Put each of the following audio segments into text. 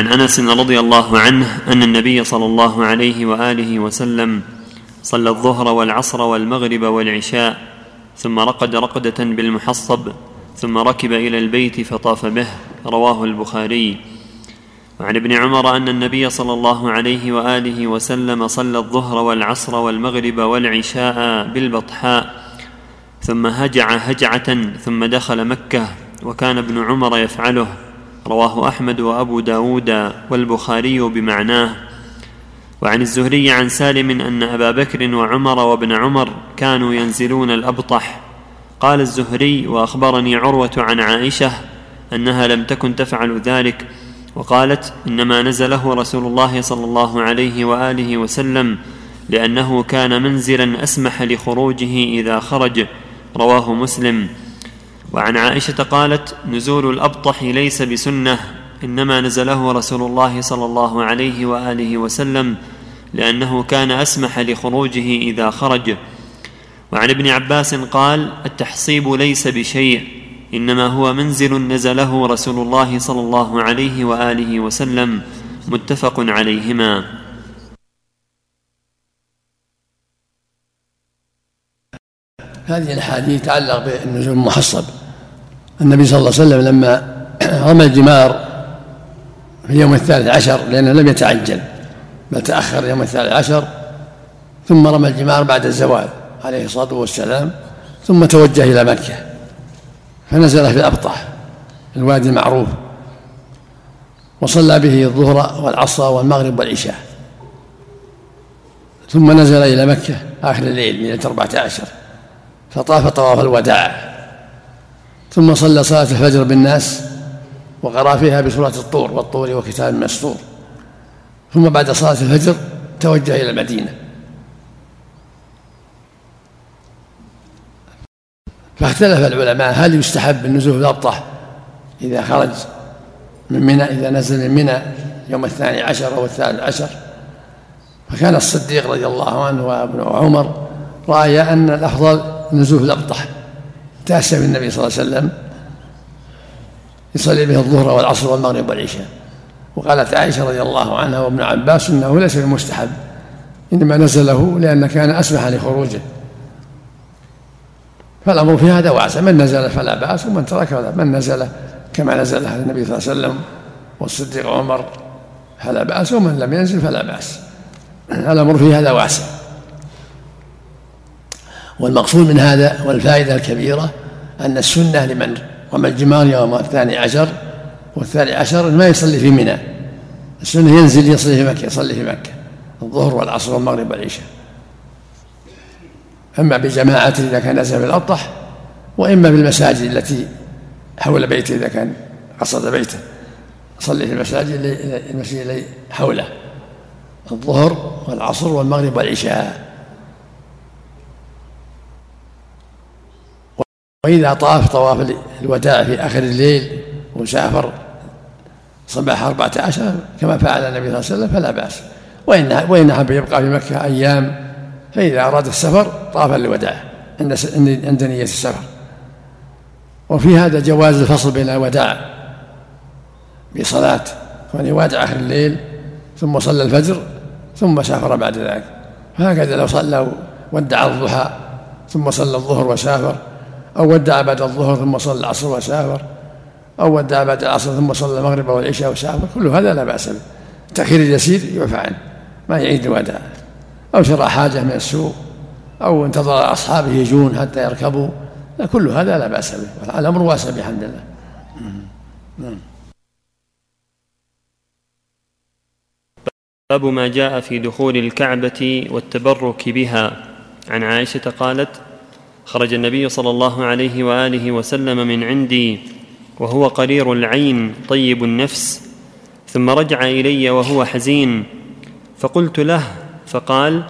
عن أنس رضي الله عنه أن النبي صلى الله عليه وآله وسلم صلى الظهر والعصر والمغرب والعشاء ثم رقد رقدة بالمحصب ثم ركب إلى البيت فطاف به رواه البخاري. وعن ابن عمر أن النبي صلى الله عليه وآله وسلم صلى الظهر والعصر والمغرب والعشاء بالبطحاء ثم هجع هجعة ثم دخل مكة وكان ابن عمر يفعله. رواه أحمد وأبو داود والبخاري بمعناه. وعن الزهري عن سالم أن أبا بكر وعمر وابن عمر كانوا ينزلون الأبطح. قال الزهري وأخبرني عروة عن عائشة أنها لم تكن تفعل ذلك وقالت إنما نزله رسول الله صلى الله عليه وآله وسلم لأنه كان منزلا أسمح لخروجه إذا خرج. رواه مسلم. وعن عائشة قالت نزول الأبطح ليس بسنة إنما نزله رسول الله صلى الله عليه وآله وسلم لأنه كان أسمح لخروجه إذا خرج. وعن ابن عباس قال التحصيب ليس بشيء إنما هو منزل نزله رسول الله صلى الله عليه وآله وسلم متفق عليهما. هذه الأحاديث تتعلق بالنزول المحصب. النبي صلى الله عليه وسلم لما رمى الجمار في اليوم الثالث عشر لأنه لم يتعجل بل تأخر اليوم الثالث عشر ثم رمى الجمار بعد الزوال عليه الصلاة والسلام ثم توجه إلى مكة فنزل في الأبطح الوادي المعروف وصلى به الظهر والعصر والمغرب والعشاء ثم نزل إلى مكة آخر الليل ليلة أربعة عشر فطاف طواف الوداع. ثم صلى صلاة الفجر بالناس وقرأ فيها بسورة الطور والطور وكتاب مسطور ثم بعد صلاة الفجر توجه إلى المدينة. فاختلف العلماء هل يستحب النزول في الأبطح إذا خرج من منى إذا نزل من منى يوم الثاني عشر أو الثالث عشر. فكان الصديق رضي الله عنه وابن عمر رأيا أن الأفضل نزول في الأبطح. تأسى بالنبي صلى الله عليه وسلم يصلي به الظهر والعصر والمغرب والعشاء. وقالت عائشة رضي الله عنها وابن عباس إنه ليس بمستحب إنما نزله لأن كان أسمح لخروجه. فالأمر في هذا واسع من نزل فلا بأس ومن ترك فلا من نزل كما نزل النبي صلى الله عليه وسلم والصديق عمر فلا بأس ومن لم ينزل فلا بأس. الأمر في هذا واسع والمقصود من هذا والفائدة الكبيرة أن السنة لمن؟ رمى الجمار يوم الثاني عشر؟ والثاني عشر ما يصلي في منى. السنة ينزل يصلي في مكة يصلي في مكة. الظهر والعصر والمغرب والعشاء. أما بجماعة إذا كان نزل في الأبطح وإما بالمساجد التي حول بيته إذا كان قصد بيته. صلي في المساجد المسجد حوله. الظهر والعصر والمغرب والعشاء. وإذا طاف طواف الوداع في آخر الليل وسافر صباح أربعة عشر كما فعل النبي صلى الله عليه وسلم فلا بأس. وإن وإن حب يبقى في مكة أيام فإذا أراد السفر طاف الوداع عند عند نية السفر. وفي هذا جواز الفصل بين الوداع بصلاة كون يودع آخر الليل ثم صلى الفجر ثم سافر بعد ذلك. فهكذا لو صلى ودع الضحى ثم صلى الظهر وسافر أو ودع بعد الظهر ثم صلى العصر وسافر أو ودع بعد العصر ثم صلى المغرب والعشاء وسافر كل هذا لا بأس به. التأخير اليسير يعفى عنه ما يعيد الوداع. أو شرى حاجة من السوق أو انتظر أصحابه يجون حتى يركبوا كل هذا لا بأس به. الأمر واسع بحمد الله. نعم باب ما جاء في دخول الكعبة والتبرك بها. عن عائشة قالت خرج النبي صلى الله عليه وآله وسلم من عندي وهو قرير العين طيب النفس. ثم رجع إلي وهو حزين. فقلت له فقال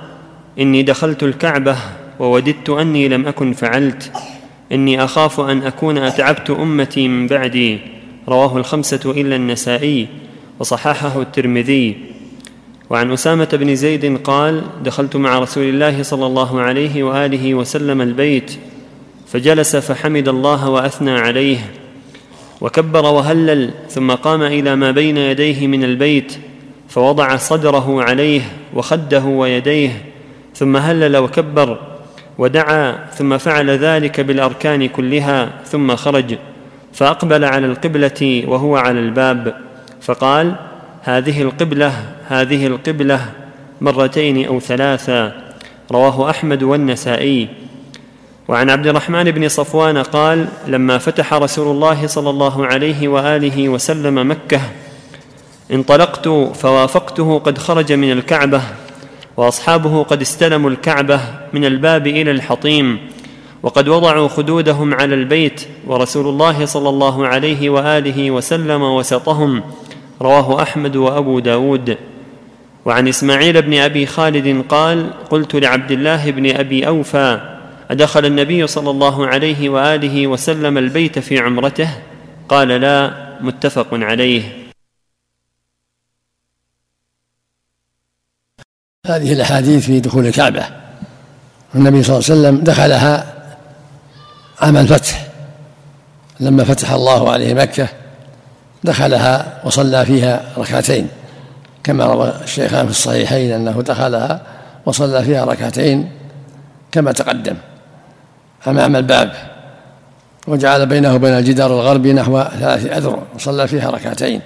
إني دخلت الكعبة ووددت أني لم أكن فعلت. إني أخاف أن أكون أتعبت أمتي من بعدي. رواه الخمسة إلا النسائي وصححه الترمذي. وعن أسامة بن زيد قال دخلت مع رسول الله صلى الله عليه وآله وسلم البيت فجلس فحمد الله وأثنى عليه وكبر وهلل ثم قام إلى ما بين يديه من البيت فوضع صدره عليه وخده ويديه ثم هلل وكبر ودعا ثم فعل ذلك بالأركان كلها ثم خرج فأقبل على القبلة وهو على الباب فقال هذه القبلة هذه القبلة مرتين أو ثلاثا رواه أحمد والنسائي. وعن عبد الرحمن بن صفوان قال لما فتح رسول الله صلى الله عليه وآله وسلم مكة انطلقت فوافقته قد خرج من الكعبة وأصحابه قد استلموا الكعبة من الباب إلى الحطيم وقد وضعوا خدودهم على البيت ورسول الله صلى الله عليه وآله وسلم وسطهم. رواه أحمد وأبو داود. وعن إسماعيل بن أبي خالد قال قلت لعبد الله بن أبي أوفى أدخل النبي صلى الله عليه وآله وسلم البيت في عمرته؟ قال لا متفق عليه. هذه الأحاديث في دخول الكعبة. النبي صلى الله عليه وسلم دخلها عام الفتح لما فتح الله عليه مكة. دخلها وصلى فيها ركعتين. كما روى الشيخان في الصحيحين أنه دخلها وصلى فيها ركعتين كما تقدم. أمام الباب وجعل بينه وبين الجدار الغربي نحو ثلاث أذرع وصلى فيها ركعتين.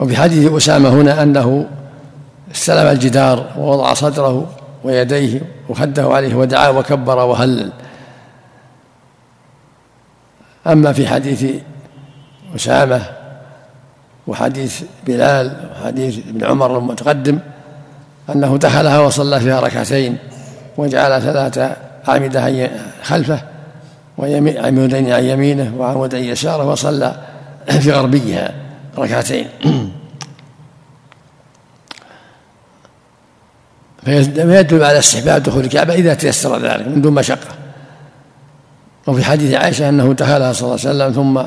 وفي حديث أسامة هنا أنه استلم الجدار ووضع صدره ويديه وخده عليه ودعا وكبر وهلل. أما في حديث أسامة وحديث بلال وحديث ابن عمر المتقدم أنه دخلها وصلى فيها ركعتين وجعل ثلاثة أعمدة خلفه وعمودين عن يمينه وعمودين يساره وصلى في غربيها ركعتين. فيدل على استحباب دخول الكعبة إذا تيسر ذلك من دون مشقة. وفي حديث عائشة أنه دخلها صلى الله عليه وسلم ثم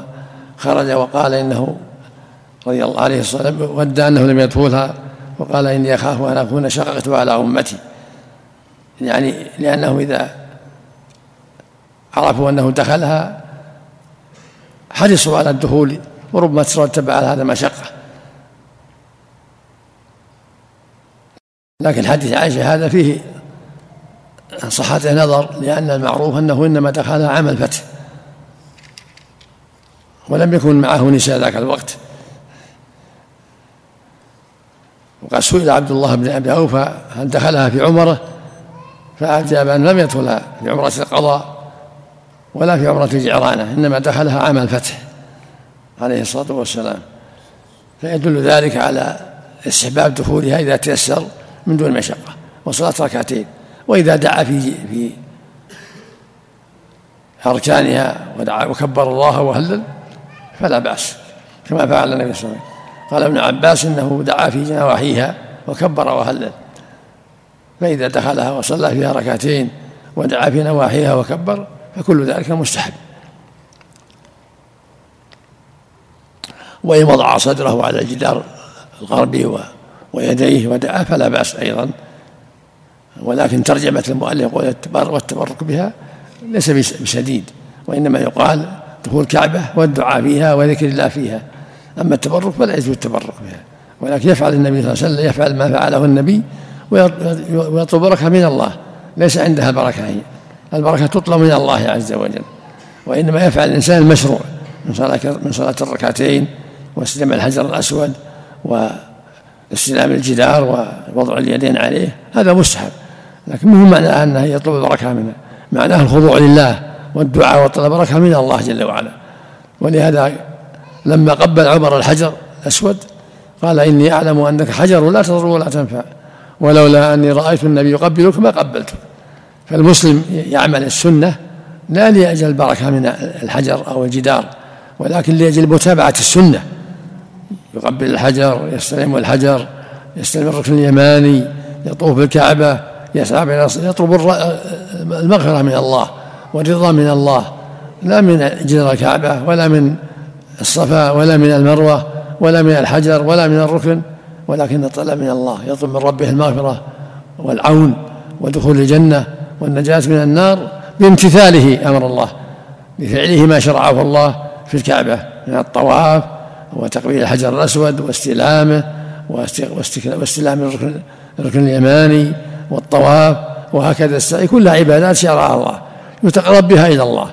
خرج وقال إنه رضي الله عليه الصلاة ودى أنه لم يدخلها وقال إني أخاف أن أكون شققت على أمتي. يعني لأنه إذا عرفوا أنه دخلها حرصوا على الدخول وربما ترتب على هذا مشقة. لكن حديث عائشة هذا فيه صحة نظر لأن المعروف أنه إنما دخلها عام الفتح ولم يكن معه نساء ذاك الوقت. وقد سئل عبد الله بن أبي أوفى هل دخلها في عمره فاجاب أن لم يدخلها في عمرة القضاء ولا في عمرة الجعرانه إنما دخلها عام الفتح عليه الصلاة والسلام. فيدل ذلك على استحباب دخولها إذا تيسر من دون مشقة وصلاة ركعتين. وإذا دعا في في أركانها ودعا وكبر الله وهلل فلا بأس كما فعل النبي صلى الله عليه وسلم. قال ابن عباس إنه دعا في نواحيها وكبر وهلل. فإذا دخلها وصلى فيها ركعتين ودعا في نواحيها وكبر فكل ذلك مستحب. وإن وضع صدره على الجدار الغربي ويديه ودعا فلا بأس أيضا. ولكن ترجمة المؤلف والتبرك بها ليس بشديد وإنما يقال دخول الكعبة والدعاء فيها وذكر الله فيها. أما التبرك فلا يجوز التبرك بها ولكن يفعل النبي صلى الله عليه وسلم يفعل ما فعله النبي ويطلب بركة من الله ليس عندها بركة هي. البركة تطلب من الله عز وجل وإنما يفعل الإنسان المشروع من صلاة من صلاة الركعتين واستلم الحجر الأسود و استلام الجدار ووضع اليدين عليه هذا مستحب. لكن مو معنى انه يطلب البركة منه معناه الخضوع لله. والدعاء وطلب البركه من الله جل وعلا. ولهذا لما قبل عمر الحجر الأسود قال إني أعلم أنك حجر لا تضر ولا تنفع ولولا أني رأيت النبي يقبلك ما قبلتك فالمسلم يعمل السنة لا لأجل البركه من الحجر أو الجدار ولكن لأجل متابعة السنة. يقبل الحجر يستلم الحجر يستلم الركن اليماني يطوف بالكعبة يسعى يطلب المغفرة من الله. والرضا من الله لا من جدار الكعبة ولا من الصفا ولا من المروة ولا من الحجر ولا من الركن ولكن الطلب من الله يطلب من ربه المغفرة والعون ودخول الجنة والنجاة من النار بامتثاله أمر الله بفعله ما شرعه الله في الكعبة من الطواف وتقبيل الحجر الأسود واستلامه واستلام الركن اليماني والطواف وهكذا السعي كلها عبادات شرعها الله. يتقرب بها إلى الله.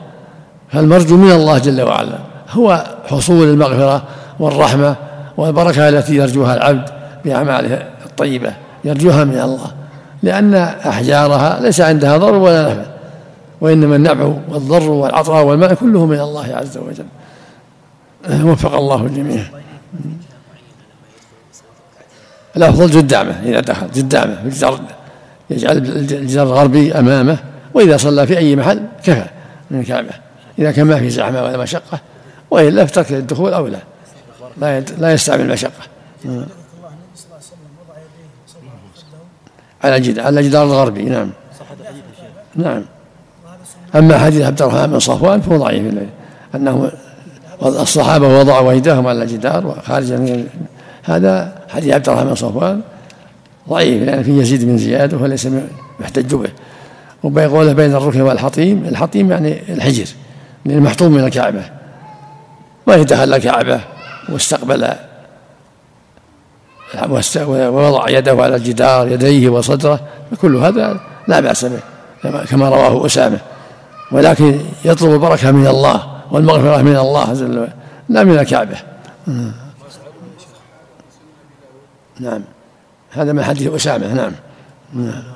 فالمرجو من الله جل وعلا. هو حصول المغفرة والرحمة والبركة التي يرجوها العبد بأعماله الطيبة يرجوها من الله. لأن أحجارها ليس عندها ضر ولا نفع وإنما النفع والضر والعطاء والماء كله من الله عز وجل. وفق الله الجميع. الأفضل جدامة إذا دخل جدامة يجعل الجدار الغربي أمامه. وإذا صلى في أي محل كفى من الكعبة. إذا كان ما في زحمة ولا مشقة وإلا فترك الدخول أولى لا. لا يستعمل المشقة. على الجدار على الجدار الغربي نعم. نعم. أما حديث عبد الرحمن بن صفوان فهو ضعيف أنه الصحابة وضعوا أيديهم على الجدار وخارجا هذا حديث عبد الرحمن بن صفوان ضعيف لأن فيه يزيد بن زياد وليس محتج به. وبين بين الركن والحطيم الحطيم يعني الحجر المحطوم من الكعبة. ما دخل الكعبة واستقبل ووضع يده على الجدار يديه وصدره فكل هذا لا بأس به كما رواه أسامة. ولكن يطلب البركة من الله والمغفرة من الله جل وعلا لا من الكعبة. نعم. هذا من حديث أسامة. نعم. نعم.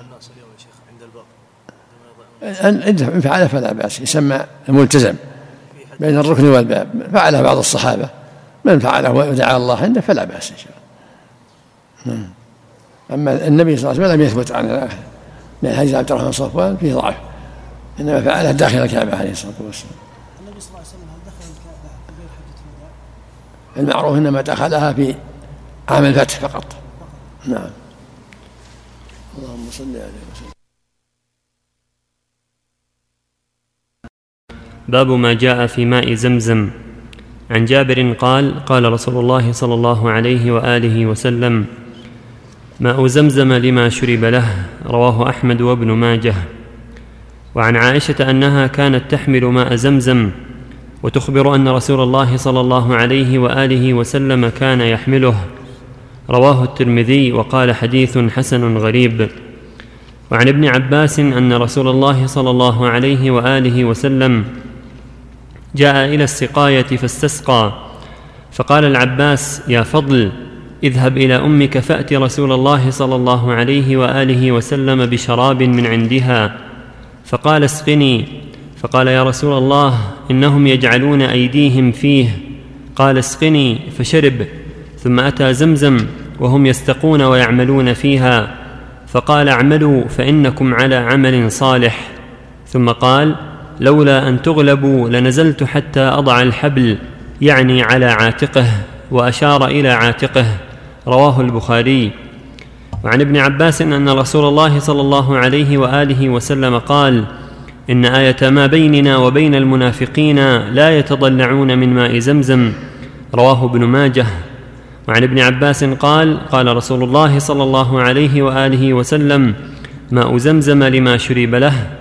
إن فعل فلا بأس يسمى الملتزم بين الركن والباب. فعله بعض الصحابة من فعله ودعا الله عنده فلا بأس إن شاء الله. نعم. أما النبي صلى الله عليه وسلم لم يثبت عن من حديث عبد الرحمن صفوان فيه ضعف إنما فعله داخل الكعبة عليه الصلاة والسلام. النبي صلى الله عليه وسلم هل دخل الكعبة في غير حجة الوداع؟ المعروف إنما دخلها في عام الفتح فقط. نعم. اللهم صل عليه وسلم باب ما جاء في ماء زمزم. عن جابر قال قال رسول الله صلى الله عليه وآله وسلم ماء زمزم لما شرب له رواه أحمد وابن ماجه. وعن عائشة أنها كانت تحمل ماء زمزم وتخبر أن رسول الله صلى الله عليه وآله وسلم كان يحمله. رواه الترمذي وقال حديث حسن غريب. وعن ابن عباس أن رسول الله صلى الله عليه وآله وسلم جاء إلى السقاية فاستسقى. فقال العباس يا فضل اذهب إلى أمك فات رسول الله صلى الله عليه وآله وسلم بشراب من عندها. فقال اسقني. فقال يا رسول الله إنهم يجعلون أيديهم فيه. قال اسقني. فشرب ثم أتى زمزم وهم يستقون ويعملون فيها. فقال اعملوا فإنكم على عمل صالح. ثم قال لولا أن تغلبوا لنزلت حتى أضع الحبل يعني على عاتقه وأشار إلى عاتقه. رواه البخاري. وعن ابن عباس أن رسول الله صلى الله عليه وآله وسلم قال إن آية ما بيننا وبين المنافقين لا يتضلعون من ماء زمزم. رواه ابن ماجه. وعن ابن عباس قال قال رسول الله صلى الله عليه وآله وسلم ماء زمزم لما شرب له.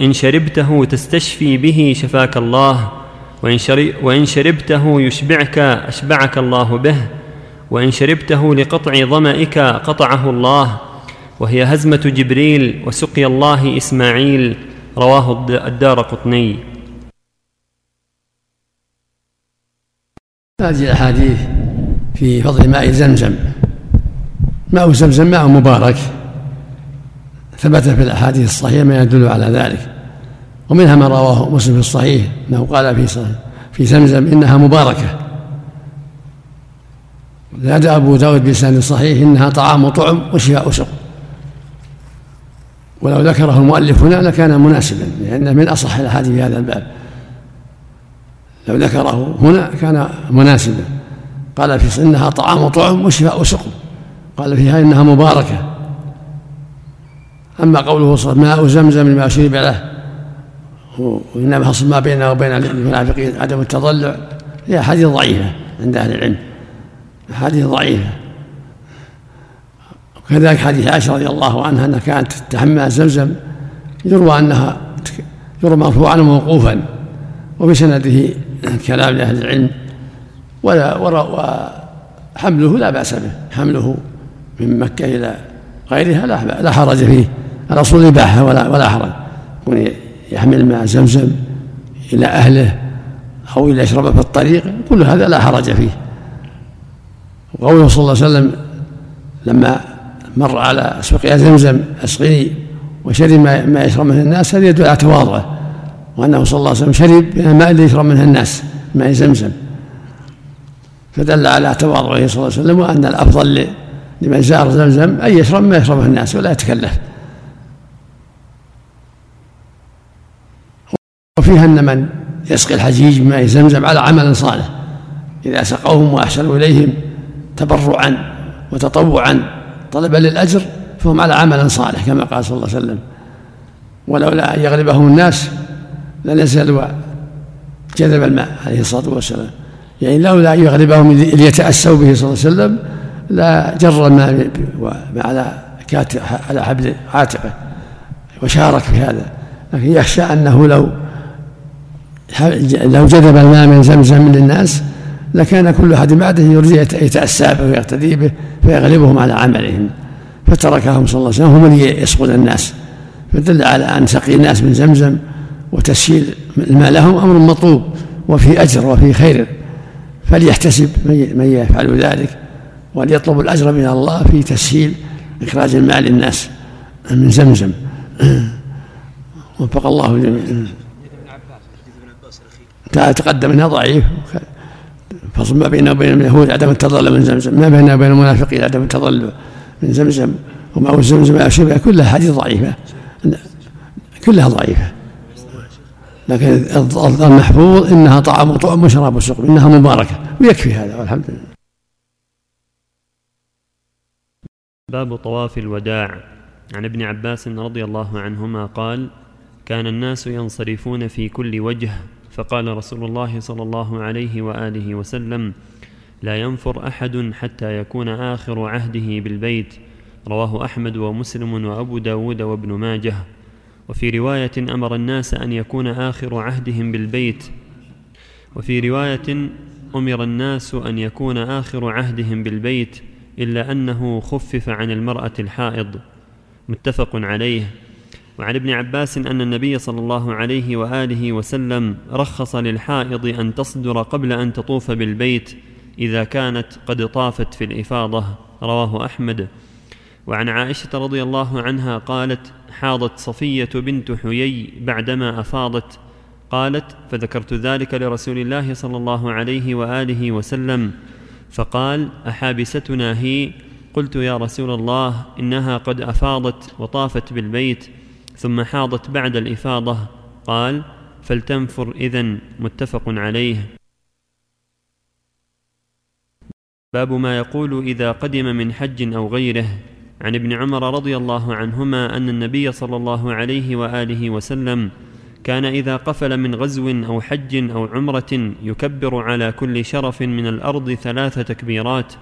إن شربته تستشفي به شفاك الله وإن شربته يشبعك أشبعك الله به وإن شربته لقطع ظمئك قطعه الله. وهي هزمة جبريل وسقي الله إسماعيل رواه الدار قطني. هذه الأحاديث في فضل ماء زمزم ماء زمزم ماء مبارك. ثبت في الأحاديث الصحيحة ما يدل على ذلك. ومنها ما رواه مسلم في الصحيح أنه قال في في زمزم إنها مباركة. زاد أبو داود بلسان صحيح إنها طعام طعم وشفاء سقم ولو ذكره المؤلف هنا لكان مناسبا لأنه من أصح الأحاديث في هذا الباب. لو ذكره هنا كان مناسبا. قال في إنها طعام طعم وشفاء سقم قال فيها إنها مباركة. أما قوله ماء زمزم لما شرب له. وإنما حصل ما بيننا وبين المنافقين عدم التضلع. هي أحاديث ضعيفة عند أهل العلم. أحاديث ضعيفة. وكذلك حديث عائشة رضي الله عنها أنها كانت تحمل زمزم. يروى أنها يروى مرفوعا وموقوفا وفي سنده كلام لأهل العلم. ولا وحمله لا بأس به. حمله من مكة إلى غيرها لا حرج فيه. الأصل الإباحة ولا ولا حرج يكون يحمل ماء زمزم إلى أهله أو إلى يشربه في الطريق كل هذا لا حرج فيه. وقوله صلى الله عليه وسلم لما مر على سقيا زمزم اسقني وشرب ما يشرب منه الناس هذا يدل على تواضعه وأنه صلى الله عليه وسلم شرب من الماء الذي يشرب منه الناس ماء زمزم. فدل على تواضعه صلى الله عليه وسلم وأن الأفضل لمن زار زمزم أن يشرب ما يشربه الناس ولا يتكلف. وفيها أن من يسقي الحجيج بماء زمزم على عمل صالح. إذا سقوهم وأحسنوا إليهم تبرعا وتطوعا طلبا للأجر فهم على عمل صالح كما قال صلى الله عليه وسلم. ولولا أن يغلبهم الناس لنزلوا جذب الماء عليه الصلاة والسلام. يعني لولا أن يغلبهم ليتاسوا به صلى الله عليه وسلم لا جر الماء على على حبل عاتقه وشارك في هذا. لكن يخشى أنه لو لو جذب الماء من زمزم للناس لكان كل أحد بعده يريد يتأسى به ويقتدي به فيغلبهم على عملهم. فتركهم صلى الله عليه وسلم هم اللي يسقون الناس. فدل على أن سقي الناس من زمزم وتسهيل الماء لهم أمر مطلوب وفي أجر وفي خير. فليحتسب من يفعل ذلك وليطلب الأجر من الله في تسهيل إخراج الماء للناس من زمزم. وفق الله الجميع. تقدم إنها ضعيف فصل ما بينه وبين اليهود عدم التضل من زمزم. ما بينه وبين المنافقين عدم التضل من زمزم وما زمزم أشبه كلها حديث ضعيفة. كلها ضعيفة. لكن المحفوظ إنها طعام وطعم وشراب وسقم إنها مباركة. ويكفي هذا والحمد لله. باب طواف الوداع. عن ابن عباس رضي الله عنهما قال كان الناس ينصرفون في كل وجه فقال رسول الله صلى الله عليه وآله وسلم لا ينفر أحد حتى يكون آخر عهده بالبيت. رواه أحمد ومسلم وأبو داود وابن ماجه. وفي رواية أمر الناس أن يكون آخر عهدهم بالبيت. وفي رواية أمر الناس أن يكون آخر عهدهم بالبيت إلا أنه خفف عن المرأة الحائض. متفق عليه. وعن ابن عباس أن النبي صلى الله عليه وآله وسلم رخص للحائض أن تصدر قبل أن تطوف بالبيت إذا كانت قد طافت في الإفاضة. رواه أحمد. وعن عائشة رضي الله عنها قالت حاضت صفية بنت حيي بعدما أفاضت. قالت فذكرت ذلك لرسول الله صلى الله عليه وآله وسلم. فقال أحابستنا هي؟ قلت يا رسول الله إنها قد أفاضت وطافت بالبيت. ثم حاضت بعد الإفاضة قال فلتنفر اذن متفق عليه. باب ما يقول إذا قدم من حج أو غيره. عن ابن عمر رضي الله عنهما أن النبي صلى الله عليه وآله وسلم كان إذا قفل من غزو أو حج أو عمرة يكبر على كل شرف من الأرض ثلاث تكبيرات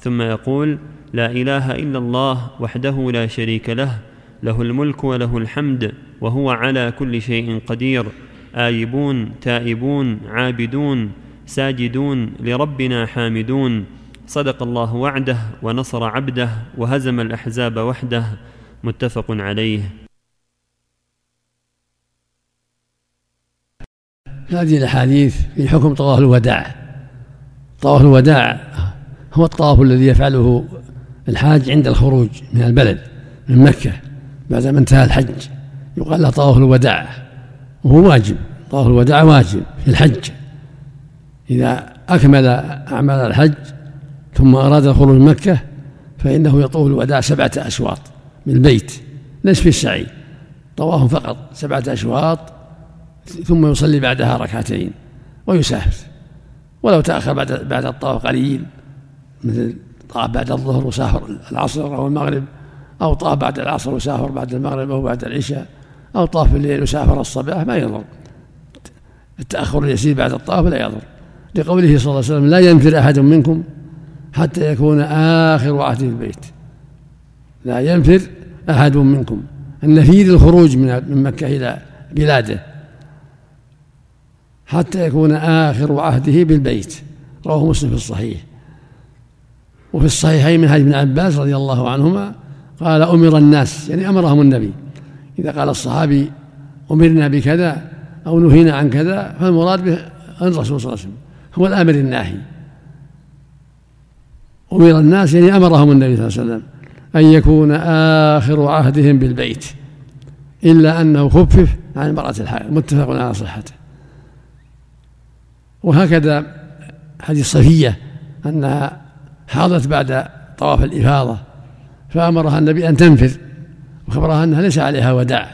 ثم يقول لا إله إلا الله وحده لا شريك له. له الملك وله الحمد وهو على كل شيء قدير. آيبون تائبون عابدون ساجدون لربنا حامدون. صدق الله وعده ونصر عبده وهزم الأحزاب وحده. متفق عليه. هذه الأحاديث في حكم طواف الوداع. طواف الوداع هو الطواف الذي يفعله الحاج عند الخروج من البلد من مكة. بعدما انتهى الحج يقال له طواف الوداع وهو واجب. طواف الوداع واجب في الحج. إذا أكمل أعمال الحج ثم أراد الخروج من مكة فإنه يطوف الوداع سبعة أشواط من البيت ليس في السعي. طواف فقط سبعة أشواط ثم يصلي بعدها ركعتين ويسافر. ولو تأخر بعد بعد الطواف قليل مثل طاف بعد الظهر وسافر العصر أو المغرب أو طاف بعد العصر وسافر بعد المغرب أو بعد العشاء أو طاف في الليل وسافر الصباح ما يضر. التأخر اليسير بعد الطواف لا يضر. لقوله صلى الله عليه وسلم لا ينفر أحد منكم حتى يكون آخر عهده البيت. لا ينفر أحد منكم. النفير الخروج من مكة إلى بلاده حتى يكون آخر عهده بالبيت. رواه مسلم في الصحيح. وفي الصحيحين من حديث ابن عباس رضي الله عنهما قال أمر الناس يعني أمرهم النبي. إذا قال الصحابي أمرنا بكذا أو نهينا عن كذا فالمراد به الرسول صلى الله عليه وسلم هو الآمر الناهي. أمر الناس يعني أمرهم النبي صلى الله عليه وسلم أن يكون آخر عهدهم بالبيت إلا أنه خفف عن المرأة الحائض متفق على صحته. وهكذا حديث صفية أنها حاضت بعد طواف الإفاضة. فأمرها النبي أن تنفر وخبرها أنها ليس عليها وداع.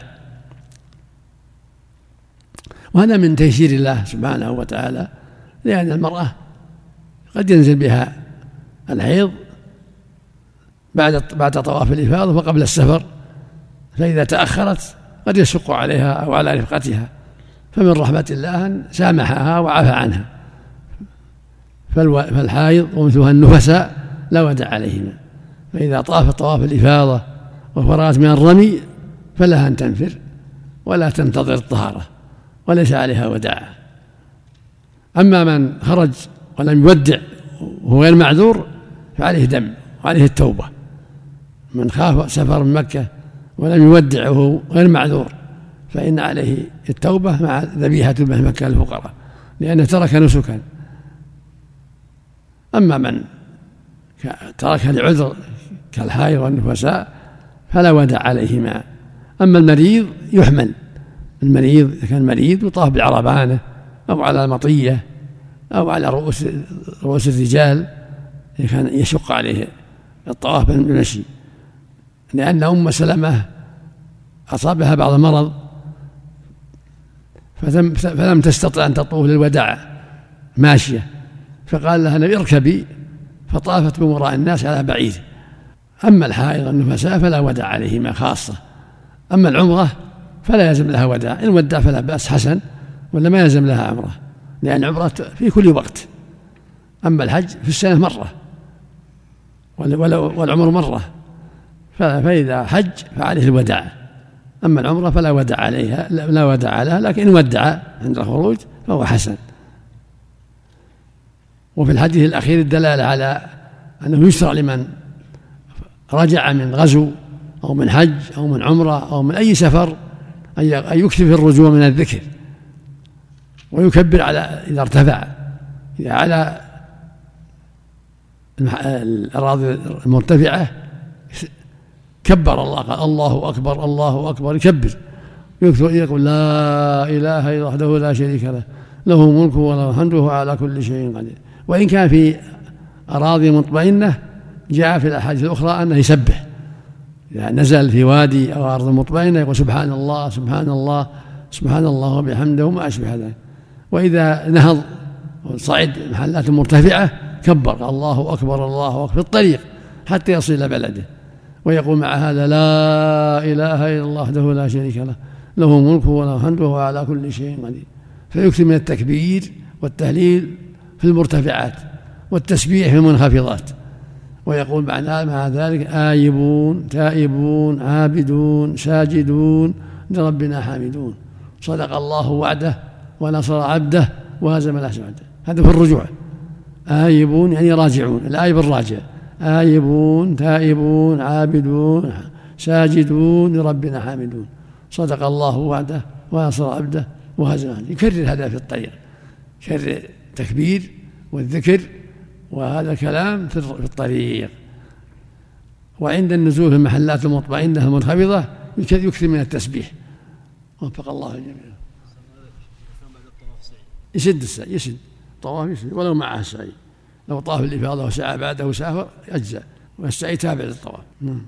وهذا من تيسير الله سبحانه وتعالى لأن المرأة قد ينزل بها الحيض بعد بعد طواف الإفاضة وقبل السفر فإذا تأخرت قد يشق عليها أو على رفقتها. فمن رحمة الله أن سامحها وعفى عنها. فالحائض ومثلها النفساء لا ودع عليهما. فإذا طاف طواف الإفاضة وفرغت من الرمي فلها أن تنفر ولا تنتظر الطهارة وليس عليها وداع أما من خرج ولم يودع وهو غير معذور فعليه دم وعليه التوبة. من خاف سفر من مكة ولم يودع وهو غير معذور فإن عليه التوبة مع ذبيحة مكة الفقراء لأنه ترك نسكا. أما من ترك لعذر كالحائض والنفساء فلا ودع عليهما. أما المريض يحمل. المريض إذا كان مريض يطاف بالعربانة أو على المطية أو على رؤوس رؤوس الرجال إذا كان يشق عليه الطواف بالمشي لأن أم سلمة أصابها بعض المرض فلم تستطع أن تطوف للوداع ماشية. فقال لها اركبي. فطافت بمراء الناس على بعيد. أما الحائض النفساء فلا وداع عليهما خاصة. أما العمرة فلا يلزم لها وداع إن ودع فلا بأس حسن ولا ما يلزم لها عمرة لأن عمرة في كل وقت. أما الحج في السنة مرة والعمر مرة. فإذا حج فعليه الوداع. أما العمرة فلا ودع عليها لا ودع عليها لكن إن ودع عند الخروج فهو حسن. وفي الحديث الأخير الدلالة على أنه يشرع لمن رجع من غزو أو من حج أو من عمرة أو من أي سفر أن يكثر الرجوع من الذكر ويكبر على إذا ارتفع. إذا على الأراضي المرتفعة كبر الله قال الله أكبر الله أكبر يكبر. يقول لا إله إلا وحده لا شريك له له ملك وله الحمد وهو على كل شيء قدير. وإن كان في أراضي مطمئنة جاء في الأحاديث الأخرى أنه يسبح. إذا نزل في وادي أو أرض مطمئنة يقول سبحان الله سبحان الله سبحان الله وبحمده وما أشبه ذلك. وإذا نهض صعد محلات مرتفعة كبر الله أكبر الله أكبر في الطريق حتى يصل إلى بلده. ويقول مع هذا لا إله إلا الله وحده لا شريك له له ملك وله الحمد وهو على كل شيء قدير. فيكثر من التكبير والتهليل في المرتفعات والتسبيح في المنخفضات. ويقول مع ذلك آيبون تائبون عابدون ساجدون لربنا حامدون. صدق الله وعده ونصر عبده وهزم الأحزاب هذا في الرجوع. آيبون يعني راجعون الآيب الراجع. آيبون تائبون عابدون ساجدون لربنا حامدون. صدق الله وعده ونصر عبده وهزم يكرر هذا في الطريق يكرر التكبير والذكر وهذا كلام في الطريق. وعند النزول في المحلات المطمئنة المنخفضة يكثر من التسبيح. وفق الله الجميع يشد السعي يشد. طواف يشد. ولو معه السعي لو طاف الإفاضة وسعى بعده سافر أجزاء والسعي تابع للطواف. نعم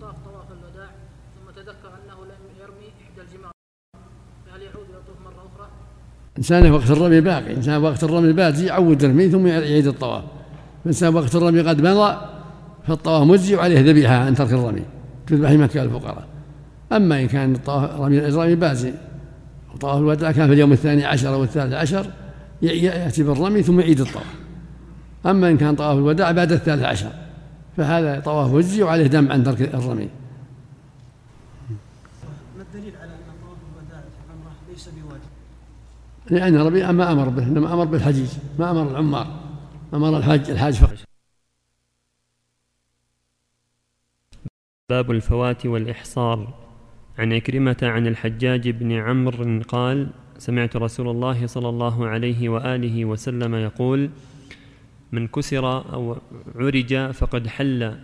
طاف طواف الوداع ثم تذكر أنه لم يرمي إحدى الجمار فهل يعود يطوف مرة أخرى؟ إنسان وقت الرمي باقي. إنسان وقت الرمي باقي يعود الرمي ثم يعيد الطواف. إنسان وقت الرمي قد مضى فالطواف مجزي وعليه ذبيحة عن ترك الرمي. تذبح مكة الفقراء. أما إن كان الطواف رمي الرمي بازي وطواف الوداع كان في اليوم الثاني عشر أو الثالث عشر يأتي بالرمي ثم يعيد الطواف. أما إن كان طواف الوداع بعد الثالث عشر فهذا طواف وجزي وعليه دم عن ترك الرمي ما الدليل على أن طواف الوداع في العمرة ليس بواجب لأن ربي ما أمر به إنما أمر بالحجيج ما أمر العمار أمر الحاج الحاج فقط. باب الفوات والإحصار. عن عكرمة عن الحجاج بن عمرو قال سمعت رسول الله صلى الله عليه وآله وسلم يقول من كسر أو عرج فقد حل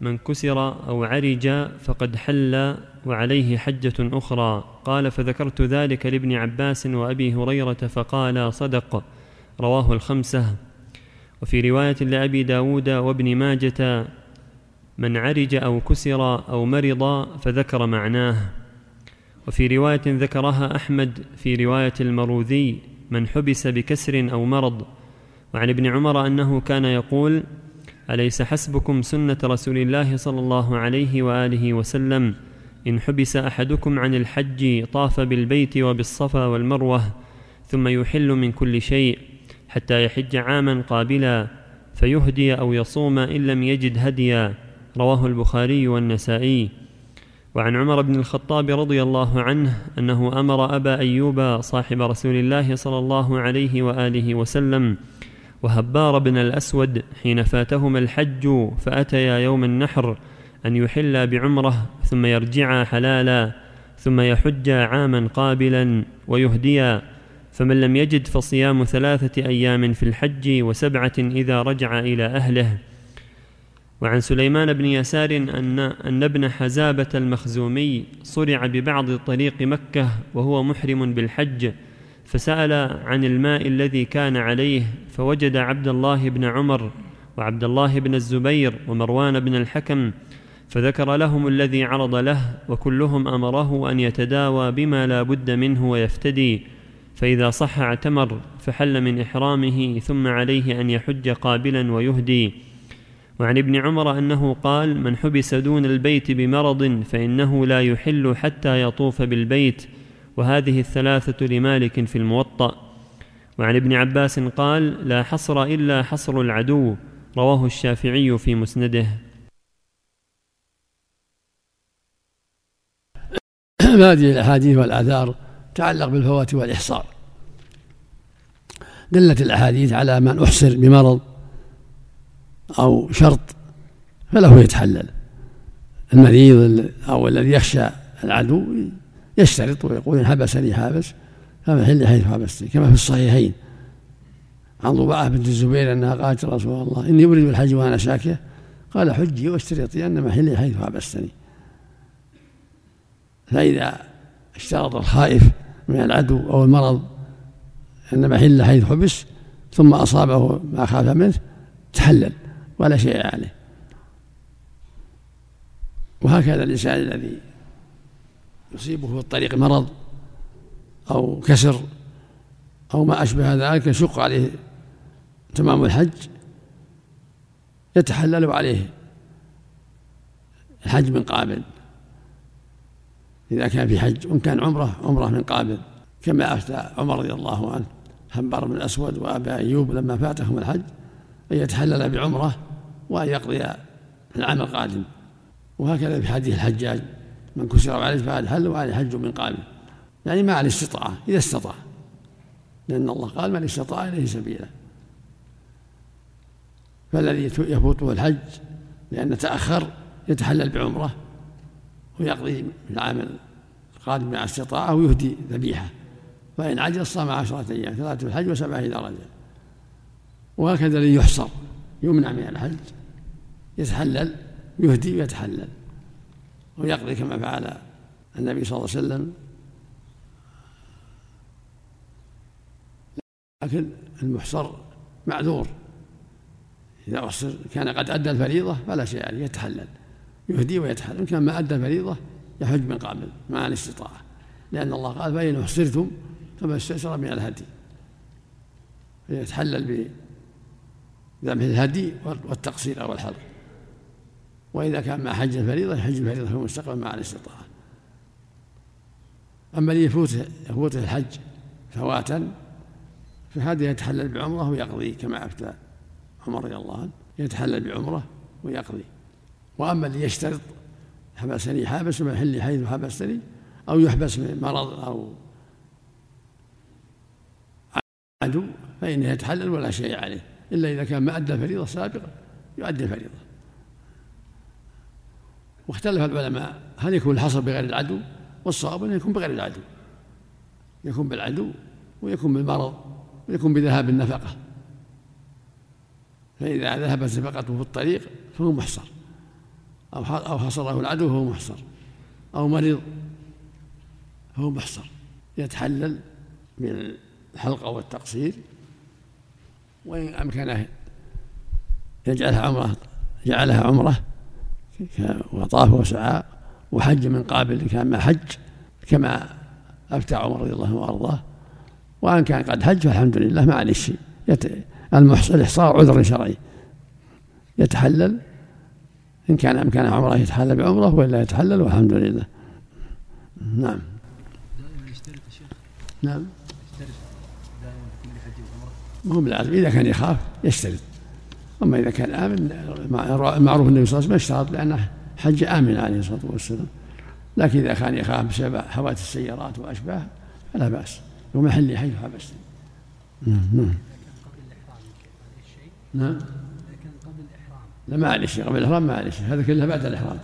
من كسر أو عرج فقد حل وعليه حجة أخرى قال فذكرت ذلك لابن عباس وأبي هريرة فقال صدق. رواه الخمسة. وفي رواية لأبي داود وابن ماجة من عرج أو كسر أو مرض فذكر معناه. وفي رواية ذكرها أحمد في رواية المروذي من حبس بكسر أو مرض. وعن ابن عمر أنه كان يقول أليس حسبكم سنة رسول الله صلى الله عليه وآله وسلم؟ إن حبس أحدكم عن الحج طاف بالبيت وبالصفا والمروة ثم يحل من كل شيء حتى يحج عاما قابلا فيهدي أو يصوم إن لم يجد هديا. رواه البخاري والنسائي. وعن عمر بن الخطاب رضي الله عنه أنه أمر أبا أيوب صاحب رسول الله صلى الله عليه وآله وسلم وهبار بن الأسود حين فاتهما الحج فأتيا يوم النحر أن يحلا بعمرة ثم يرجعا حلالا ثم يحجا عاما قابلا ويهديا. فمن لم يجد فصيام ثلاثة أيام في الحج وسبعة إذا رجع إلى أهله. وعن سليمان بن يسار أن, أن ابن حزابة المخزومي صرع ببعض طريق مكة وهو محرم بالحج فسأل عن الماء الذي كان عليه فوجد عبد الله بن عمر وعبد الله بن الزبير ومروان بن الحكم فذكر لهم الذي عرض له وكلهم أمره أن يتداوى بما لا بد منه ويفتدي. فإذا صح اعتمر فحل من إحرامه ثم عليه أن يحج قابلا ويهدي. وعن ابن عمر أنه قال من حبس دون البيت بمرض فإنه لا يحل حتى يطوف بالبيت. وهذه الثلاثة لمالك في الموطأ. وعن ابن عباس قال لا حصر إلا حصر العدو. رواه الشافعي في مسنده. هذه الأحاديث والآثار تعلق بالفوات والإحصار. دلت الأحاديث على من أحصر بمرض أو شرط فله يتحلل. المريض أو الذي يخشى العدو يشترط ويقول إن حبسني حابس فمحل حيث حبستني كما في الصحيحين. عن ضبعة بنت الزبير أنها قالت رسول الله إني أريد الحج وأنا شاكية قال حجي واشترطي أن محلي حيث حبستني. فإذا اشترط الخائف من العدو أو المرض أن محل حيث حبس ثم أصابه ما خاف منه تحلل ولا شيء عليه. وهكذا الإنسان الذي يصيبه في الطريق مرض أو كسر أو ما أشبه ذلك يشق عليه تمام الحج يتحلل عليه الحج من قابل إذا كان في حج وإن كان عمرة عمرة من قابل. كما أفتى عمر رضي الله عنه حبار بن الأسود وأبا أيوب لما فاتهم الحج أن يتحلل بعمرة وأن يقضي العام القادم. وهكذا في حديث الحجاج من كسر عليه فهذا حل وعليه حج من قابل. يعني مع الاستطاعة إذا استطاع. لأن الله قال من استطاع إليه سبيلا. فالذي يفوته الحج لأن تأخر يتحلل بعمرة ويقضي العام القادم مع استطاعة ويهدي ذبيحة. فإن عجز صام عشرة أيام ثلاثة الحج وسبعة إذا رجع وهكذا الذي يحصر يمنع من الحج يتحلل يهدي ويتحلل. ويقضي كما فعل النبي صلى الله عليه وسلم. لكن المحصر معذور. إذا أحصر كان قد أدى الفريضة فلا شيء عليه يتحلل. يهدي ويتحلل إن كان ما أدى الفريضة يحج من قبل مع الاستطاعة. لأن الله قال فإن أحصرتم فما استيسر من الهدي. فيتحلل ذبح الهدي والتقصير أو الحلق وإذا كان مع حج الفريضة يحج الفريضة في المستقبل مع الاستطاعة. أما اللي يفوت يفوته الحج فواتا فهذا يتحلل بعمرة ويقضي كما أفتى عمر رضي الله عنه يتحلل بعمرة ويقضي. وأما اللي يشترط حبسني حابس محلي حيث حبستني أو يحبس من مرض أو عدو فإنه يتحلل ولا شيء عليه إلا إذا كان ما أدى الفريضة السابقة يؤدي الفريضة واختلف العلماء هل يكون الحصر بغير العدو؟ والصواب أنه يكون بغير العدو. يكون بالعدو ويكون بالمرض ويكون بذهاب النفقة. فإذا ذهبت نفقته في الطريق فهو محصر. أو أو حصره العدو فهو محصر. أو مريض فهو محصر. يتحلل من الحلقة والتقصير وإن أمكنه يجعلها عمرة جعلها عمرة وطاف وسعى وحج من قابل كان ما حج كما أفتى عمر رضي الله عنه وأرضاه. وأن كان قد حج فالحمد لله ما عليه شيء. المحصن الإحصار عذر شرعي. يتحلل إن كان أمكانه عمره يتحلل بعمره وإلا يتحلل والحمد لله. نعم. نعم. ما هو بالعزم إذا كان يخاف يشترط. أما إذا كان آمن معروف النبي صلى الله عليه وسلم اشترط لأنه حج آمن عليه الصلاة والسلام. لكن إذا كان يخاف بسبب حوادث السيارات وأشباه فلا بأس. ومحل حيث حبست نعم نعم. نعم. لا شيء قبل الإحرام شيء هذا كله بعد الإحرام.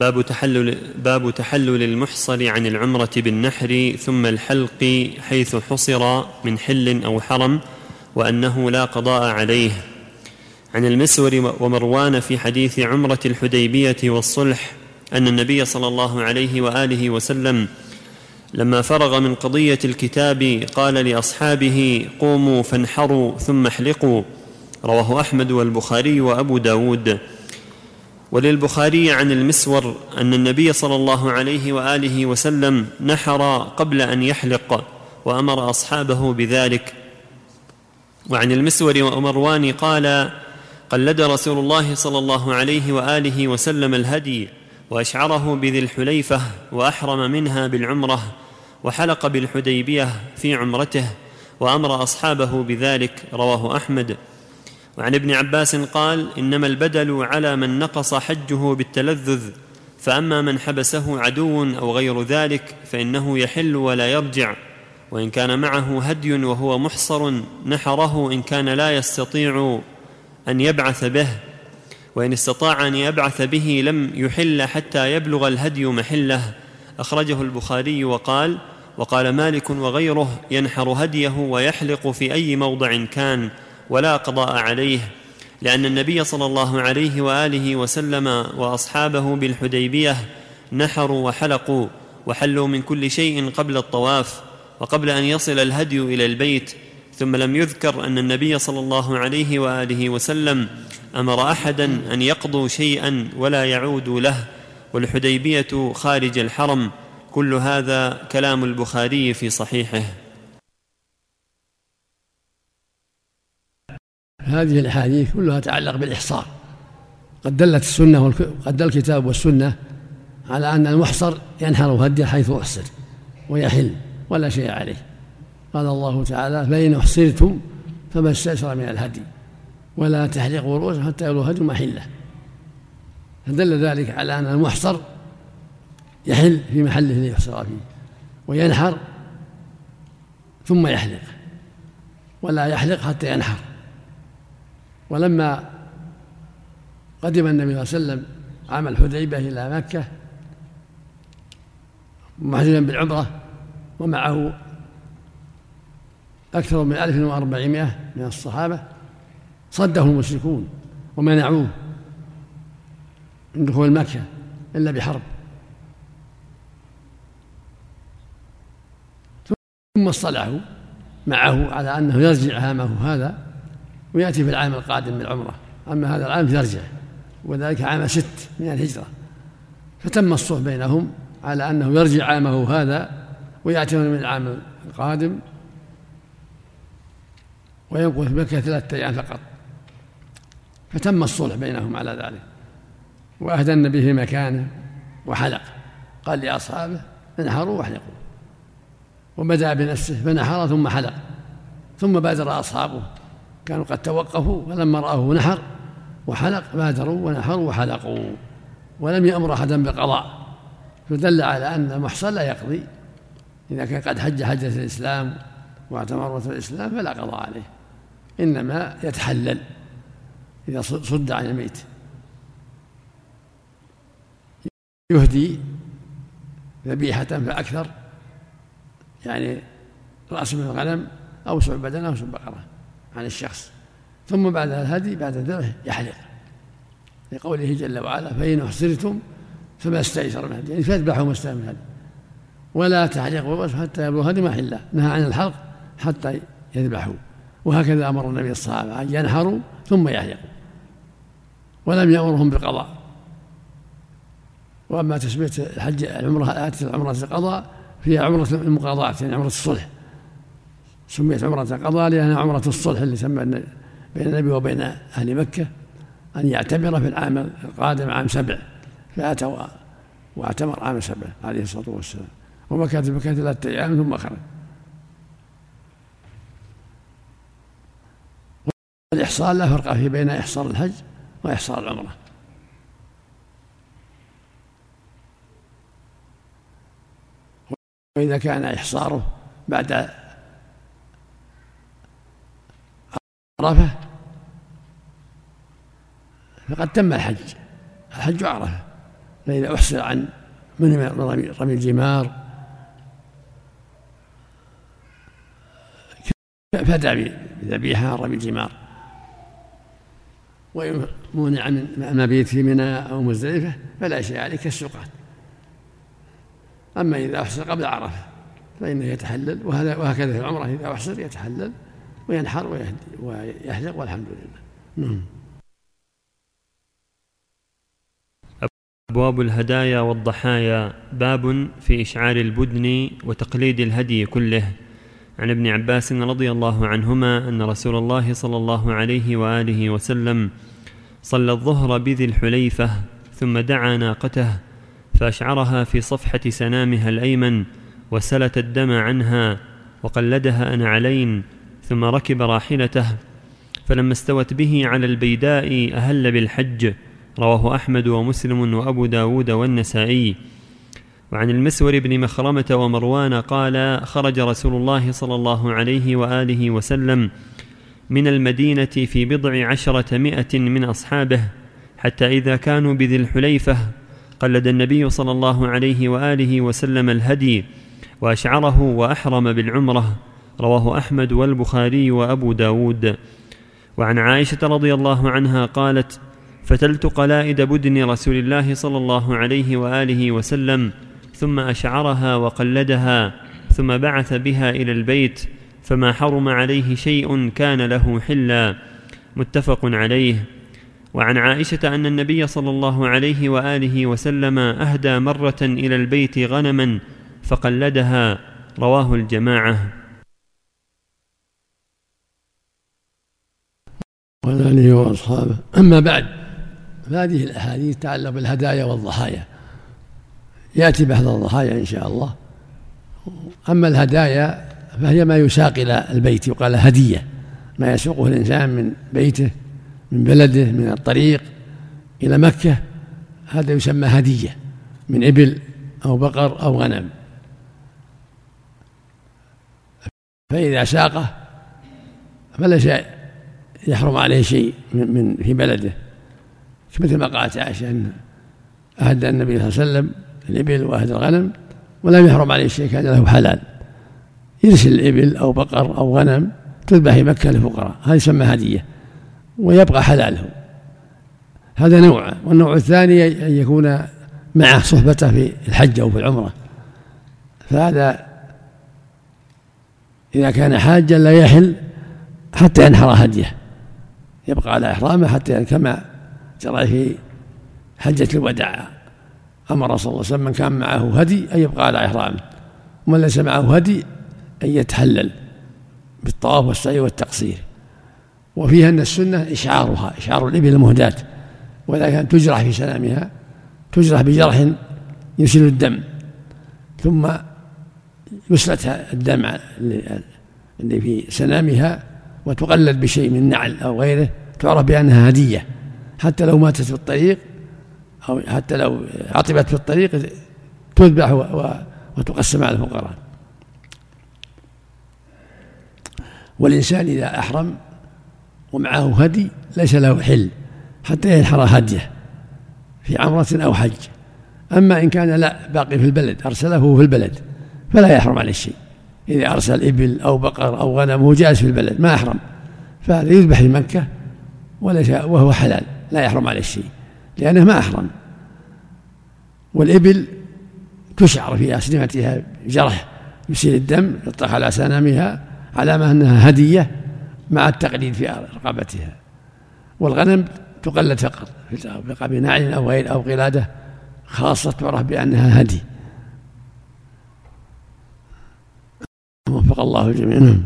باب تحلل باب تحلل المحصر عن العمرة بالنحر ثم الحلق حيث حصر من حل أو حرم وأنه لا قضاء عليه. عن المسور ومروان في حديث عمرة الحديبية والصلح أن النبي صلى الله عليه وآله وسلم لما فرغ من قضية الكتاب قال لأصحابه قوموا فانحروا ثم احلقوا. رواه أحمد والبخاري وأبو داود. وللبخاري عن المسور أن النبي صلى الله عليه وآله وسلم نحر قبل أن يحلق وأمر أصحابه بذلك. وعن المسور ومروان قال قلد رسول الله صلى الله عليه وآله وسلم الهدي وأشعره بذي الحليفة وأحرم منها بالعمرة وحلق بالحديبية في عمرته وأمر أصحابه بذلك رواه أحمد. وعن ابن عباس قال إنما البدل على من نقص حجه بالتلذذ فأما من حبسه عدو أو غير ذلك فإنه يحل ولا يرجع. وإن كان معه هدي وهو محصر نحره إن كان لا يستطيع أن يبعث به. وإن استطاع أن يبعث به لم يحل حتى يبلغ الهدي محله. أخرجه البخاري وقال وقال مالك وغيره ينحر هديه ويحلق في أي موضع كان ولا قضاء عليه. لأن النبي صلى الله عليه وآله وسلم وأصحابه بالحديبية نحروا وحلقوا وحلوا من كل شيء قبل الطواف وقبل أن يصل الهدي إلى البيت. ثم لم يذكر أن النبي صلى الله عليه وآله وسلم أمر أحدا أن يقضوا شيئا ولا يعودوا له والحديبية خارج الحرم. كل هذا كلام البخاري في صحيحه. هذه الأحاديث كلها تتعلق بالإحصار. قد دلت السنة قد دل الكتاب والسنة على أن المحصر ينحر هديه حيث أحصر ويحل ولا شيء عليه. قال الله تعالى فإن أحصرتم فما استيسر من الهدي ولا تحلقوا رؤوسا حتى يبلغ الهدي محله فدل ذلك على أن المحصر يحل في محله الذي يحصر فيه وينحر ثم يحلق ولا يحلق حتى ينحر. ولما قدم النبي صلى الله عليه وسلم عام الحديبة إلى مكة محجوجا بالعمرة ومعه أكثر من ألف وأربعمائة من الصحابة صده المشركون ومنعوه من دخول مكة إلا بحرب. ثم اصطلحوا معه على أنه يرجع عامه هذا ويأتي في العام القادم بالعمرة. أما هذا العام فيرجع وذلك عام ست من الهجرة. فتم الصلح بينهم على أنه يرجع عامه هذا ويأتي من العام القادم ويمكث مكة ثلاثة أيام فقط. فتم الصلح بينهم على ذلك. وأهدى النبي في مكانه وحلق. قال لأصحابه انحروا واحلقوا. وبدأ بنفسه فنحر ثم حلق. ثم بادر أصحابه. كانوا قد توقفوا فلما رأوه نحر وحلق بادروا ونحروا وحلقوا. ولم يأمر أحدا بالقضاء فدل على أن المحصن لا يقضي. إذا كان قد حج حجة الإسلام واعتمر الإسلام فلا قضاء عليه. إنما يتحلل إذا صد عن الميت. يهدي ذبيحة فأكثر يعني رأس من الغنم أو بدنة أو بقرة عن الشخص. ثم بعد الهدي بعد الذبح يحلق لقوله جل وعلا فإن أحصرتم فما استيسر من الهدي يعني فأذبحوا ما استيسر من الهدي ولا تحلقوا حتى يبلغ هدي محلة. نهى عن الحلق حتى يذبحوا. وهكذا أمر النبي الصحابة أن ينحروا ثم يحلقوا ولم يأمرهم بالقضاء. وأما تسمية الحج العمرة آتت العمرة القضاء فيها عمرة المقاضاة يعني عمرة الصلح. سميت عمرة القضاء لأنها عمرة الصلح اللي سمى بين النبي وبين أهل مكة أن يعتمر في العام القادم عام سبع. فأتى واعتمر عام سبع عليه الصلاة والسلام. ومكث مكة ثلاثة أيام ثم خرج. الإحصار لا فرق فيه بين إحصار الحج وإحصار العمرة. وإذا كان إحصاره بعد عرفة فقد تم الحج. الحج عرفة. فإذا أحصر عن من رمي الجمار فدى بذبيحة رمي الجمار. وإن من المبيت في منى أو مزدلفة فلا شيء عليه كالسوقات أما إذا أحصر قبل عرفة فإنه يتحلل وهكذا في العمرة إذا أحصر يتحلل وينحر ويحلق والحمد لله. نعم. أبواب الهدايا والضحايا باب في إشعار البدن وتقليد الهدي كله. عن ابن عباس رضي الله عنهما أن رسول الله صلى الله عليه وآله وسلم صلى الظهر بذي الحليفة ثم دعا ناقته فأشعرها في صفحة سنامها الأيمن وسلت الدم عنها وقلدها أنعلين ثم ركب راحلته فلما استوت به على البيداء أهل بالحج رواه أحمد ومسلم وأبو داود والنسائي وعن المسور بن مخرمة ومروان قال خرج رسول الله صلى الله عليه وآله وسلم من المدينة في بضع عشرة مئة من أصحابه حتى إذا كانوا بذي الحليفة قلد النبي صلى الله عليه وآله وسلم الهدي وأشعره وأحرم بالعمرة. رواه أحمد والبخاري وأبو داود. وعن عائشة رضي الله عنها قالت فتلت قلائد بدن رسول الله صلى الله عليه وآله وسلم ثم أشعرها وقلدها ثم بعث بها إلى البيت فما حرم عليه شيء كان له حلا. متفق عليه. وعن عائشة أن النبي صلى الله عليه وآله وسلم أهدى مرة إلى البيت غنما فقلدها. رواه الجماعة. وعلى آله وأصحابه. أما بعد فهذه الأحاديث تتعلق بالهدايا والضحايا. يأتي بحث الضحايا إن شاء الله. أما الهدايا فهي ما يساق إلى البيت يقال هدية. ما يسوقه الإنسان من بيته من بلده من الطريق إلى مكة هذا يسمى هدية من إبل أو بقر أو غنم. فإذا ساقه فليس يحرم عليه شيء من في بلده. مثل ما قالت عائشة أن أهدى النبي صلى الله عليه وسلم الإبل وأهدى الغنم ولم يحرم عليه شيء كان له حلال. يرسل الإبل أو بقر أو غنم تذبح في مكة للفقراء هذا يسمى هدية ويبقى حلاله. هذا نوع والنوع الثاني أن يكون معه صحبته في الحج أو في العمرة. فهذا إذا كان حاجا لا يحل حتى ينحر هديه. يبقى على إحرامه حتى كما جرى في حجة الوداع. أمر صلى الله عليه وسلم من كان معه هدي أن يبقى على إحرامه ومن ليس معه هدي أن يتحلل بالطواف والسعي والتقصير. وفيها أن السنة إشعارها إشعار الإبل المهداة وإذا كانت تجرح في سلامها تجرح بجرح يسيل الدم ثم يسلت الدم اللي في سنامها وتقلد بشيء من نعل أو غيره تعرف بأنها هدية حتى لو ماتت في الطريق أو حتى لو عطبت في الطريق تذبح وتقسم على الفقراء. والإنسان إذا أحرم ومعه هدي ليس له حل حتى ينحر هديه في عمرة أو حج. أما إن كان لا باقي في البلد أرسله في البلد فلا يحرم عليه شيء. إذا أرسل إبل أو بقر أو غنم هو جالس في البلد ما أحرم. فهذا يذبح في مكة وليس وهو حلال لا يحرم عليه شيء. لأنه ما أحرم. والإبل تشعر في أسنمتها جرح يسيل الدم يطلق على سنامها علامة أنها هدية مع التقليد في رقبتها. والغنم تقلد فقط في بنعل أو غير أو قلادة خاصة تعرف بأنها هدي. وفق الله الجميع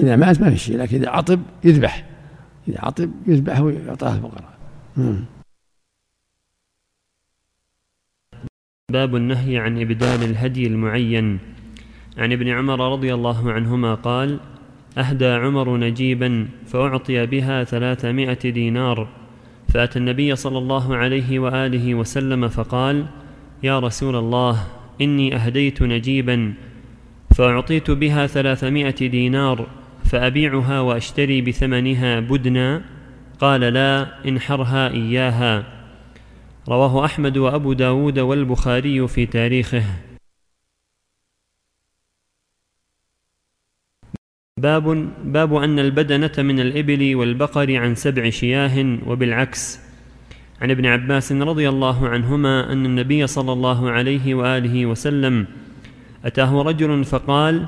إذا مات ما في شيء لكن إذا عطب يذبح. إذا عطب يذبح ويعطاه الفقراء. نعم. باب النهي عن إبدال الهدي المعين. عن ابن عمر رضي الله عنهما قال أهدى عمر نجيبا فأعطي بها ثلاثمائة دينار. فأتى النبي صلى الله عليه وآله وسلم فقال يا رسول الله إني أهديت نجيبا فأعطيت بها ثلاثمائة دينار. فأبيعها وأشتري بثمنها بدنا. قال لا انحرها إياها. رواه أحمد وأبو داود والبخاري في تاريخه. باب باب أن البدنة من الإبل والبقر عن سبع شياه وبالعكس. عن ابن عباس رضي الله عنهما أن النبي صلى الله عليه وآله وسلم أتاه رجل فقال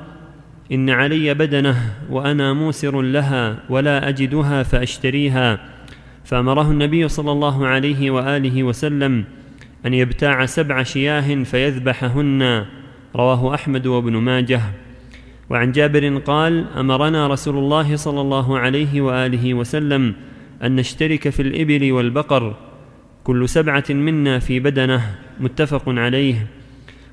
إن علي بدنة وأنا موسر لها ولا أجدها فأشتريها. فأمره النبي صلى الله عليه وآله وسلم أن يبتاع سبع شياه فيذبحهن. رواه أحمد وابن ماجه. وعن جابر قال أمرنا رسول الله صلى الله عليه وآله وسلم أن نشترك في الإبل والبقر. كل سبعة منا في بدنه. متفق عليه.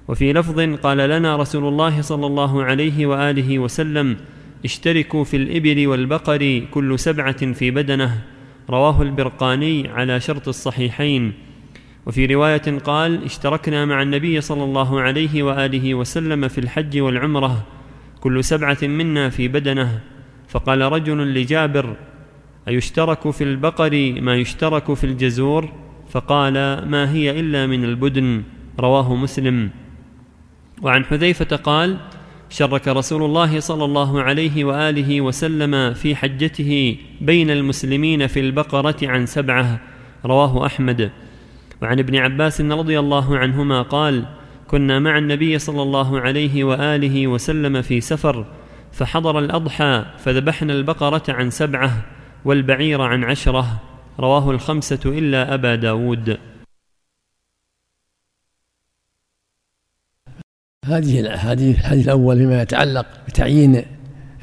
وفي لفظ قال لنا رسول الله صلى الله عليه وآله وسلم اشتركوا في الإبل والبقر كل سبعة في بدنة. رواه البرقاني على شرط الصحيحين. وفي رواية قال اشتركنا مع النبي صلى الله عليه وآله وسلم في الحج والعمرة كل سبعة منا في بدنة. فقال رجل لجابر أيشترك في البقر ما يشترك في الجزور؟ فقال ما هي إلا من البدن. رواه مسلم. وعن حذيفة قال شرك رسول الله صلى الله عليه وآله وسلم في حجته بين المسلمين في البقرة عن سبعة. رواه أحمد. وعن ابن عباس رضي الله عنهما قال كنا مع النبي صلى الله عليه وآله وسلم في سفر فحضر الأضحى فذبحنا البقرة عن سبعة والبعير عن عشرة. رواه الخمسة إلا أبا داود. هذه الحديث الحديث الأول فيما يتعلق بتعيين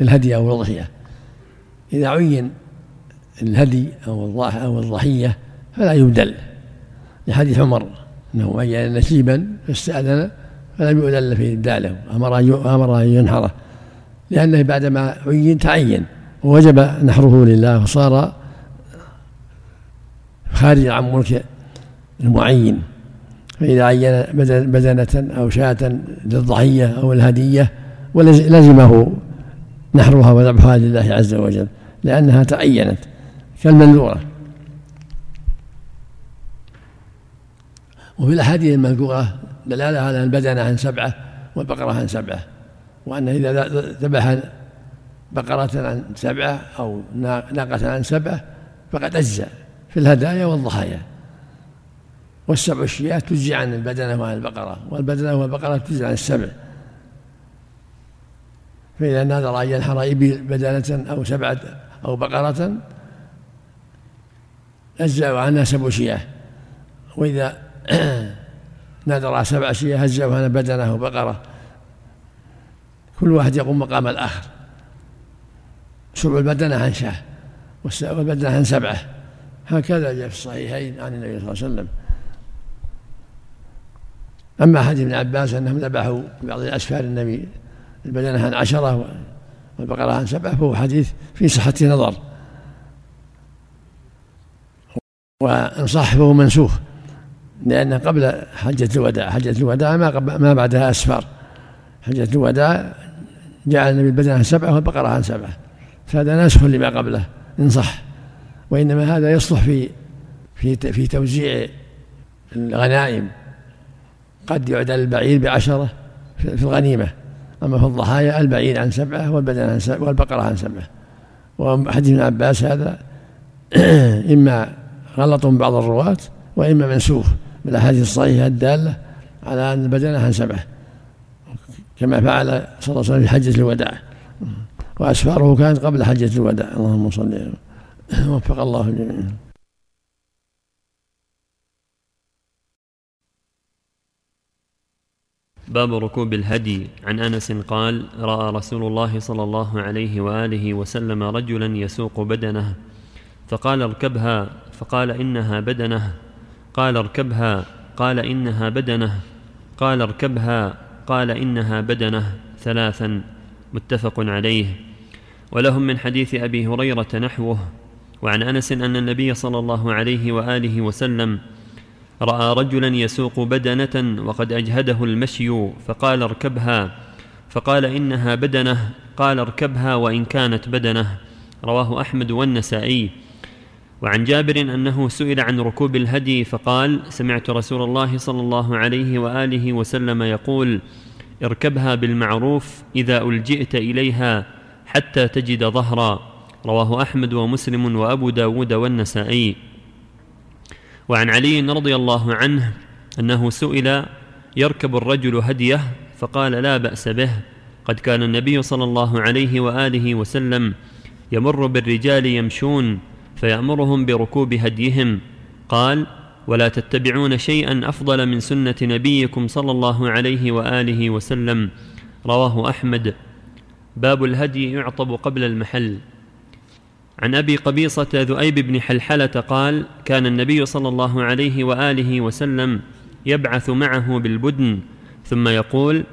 الهدي أو الأضحية. إذا عين الهدي أو أو الضحية فلا يبدل. لحديث عمر أنه عين نسيبا فاستأذن فلم يؤذن في ابداله أمر أمر أن ينحره لأنه بعدما عين تعين. ووجب نحره لله وصار خارج عن ملك المعين. فإذا عين بدنة أو شاة للضحية أو الهدية ولزمه نحرها وذبحها لله عز وجل لأنها تعينت كالمنذورة. وفي الأحاديث المذكورة دلالة على البدنة عن سبعة والبقرة عن سبعة وأن إذا ذبح بقرة عن سبعة أو ناقة عن سبعة فقد أجزى في الهدايا والضحايا. والسبع الشياه تجزي عن البدنة وعن البقرة والبدنة والبقرة تجزي عن السبع. فإذا نذر أن ينحر إبل بدنة أو سبعة أو بقرة أجزأ عنها سبع شياه. وإذا نذر سبع أشياء هزه بدنة وبقرة كل واحد يقوم مقام الآخر. سبع البدنة عن شاه والبدنة عن سبعة. هكذا جاء في الصحيحين عن النبي صلى الله عليه وسلم. أما حديث ابن عباس أنهم ذبحوا بعض الأسفار النبي البدنة عن عشرة والبقرة عن سبعة فهو حديث في صحة نظر. وإن صح فهو منسوخ لأن قبل حجة الوداع حجة الوداع ما, ما بعدها أسفار. حجة الوداع جعل النبي البدنة عن سبعة والبقرة عن سبعة. فهذا ناسخ لما قبله إن صح. وإنما هذا يصلح في في في توزيع الغنائم. قد يعدل البعير بعشرة في الغنيمة. أما في الضحايا البعير عن سبعة والبدن عن سبعة والبقرة عن سبعة. وحديث ابن عباس هذا إما غلط بعض الرواة وإما منسوخ بالأحاديث الصحيحة الدالة على أن البدنة عن سبعة. كما فعل صلى الله عليه وسلم في حجة الوداع. وأسفاره كانت قبل حجة الوداع. اللهم صل وفق الله الجميع باب ركوب الهدي. عن أنس قال رأى رسول الله صلى الله عليه وآله وسلم رجلا يسوق بدنه فقال اركبها. فقال إنها بدنه. قال اركبها. قال إنها بدنه. قال اركبها. قال إنها بدنه. ثلاثا. متفق عليه. ولهم من حديث أبي هريرة نحوه. وعن أنس أن النبي صلى الله عليه وآله وسلم رأى رجلا يسوق بدنة وقد أجهده المشي فقال اركبها. فقال إنها بدنة. قال اركبها وإن كانت بدنة. رواه أحمد والنسائي. وعن جابر أنه سئل عن ركوب الهدي فقال سمعت رسول الله صلى الله عليه وآله وسلم يقول اركبها بالمعروف إذا ألجئت إليها حتى تجد ظهرا. رواه أحمد ومسلم وأبو داود والنسائي. وعن علي رضي الله عنه أنه سئل يركب الرجل هديه فقال لا بأس به. قد كان النبي صلى الله عليه وآله وسلم يمر بالرجال يمشون فيأمرهم بركوب هديهم. قال ولا تتبعون شيئا أفضل من سنة نبيكم صلى الله عليه وآله وسلم. رواه أحمد. باب الهدي يعطب قبل المحل. عن أبي قبيصة ذؤيب بن حلحلة قال كان النبي صلى الله عليه وآله وسلم يبعث معه بالبدن ثم يقول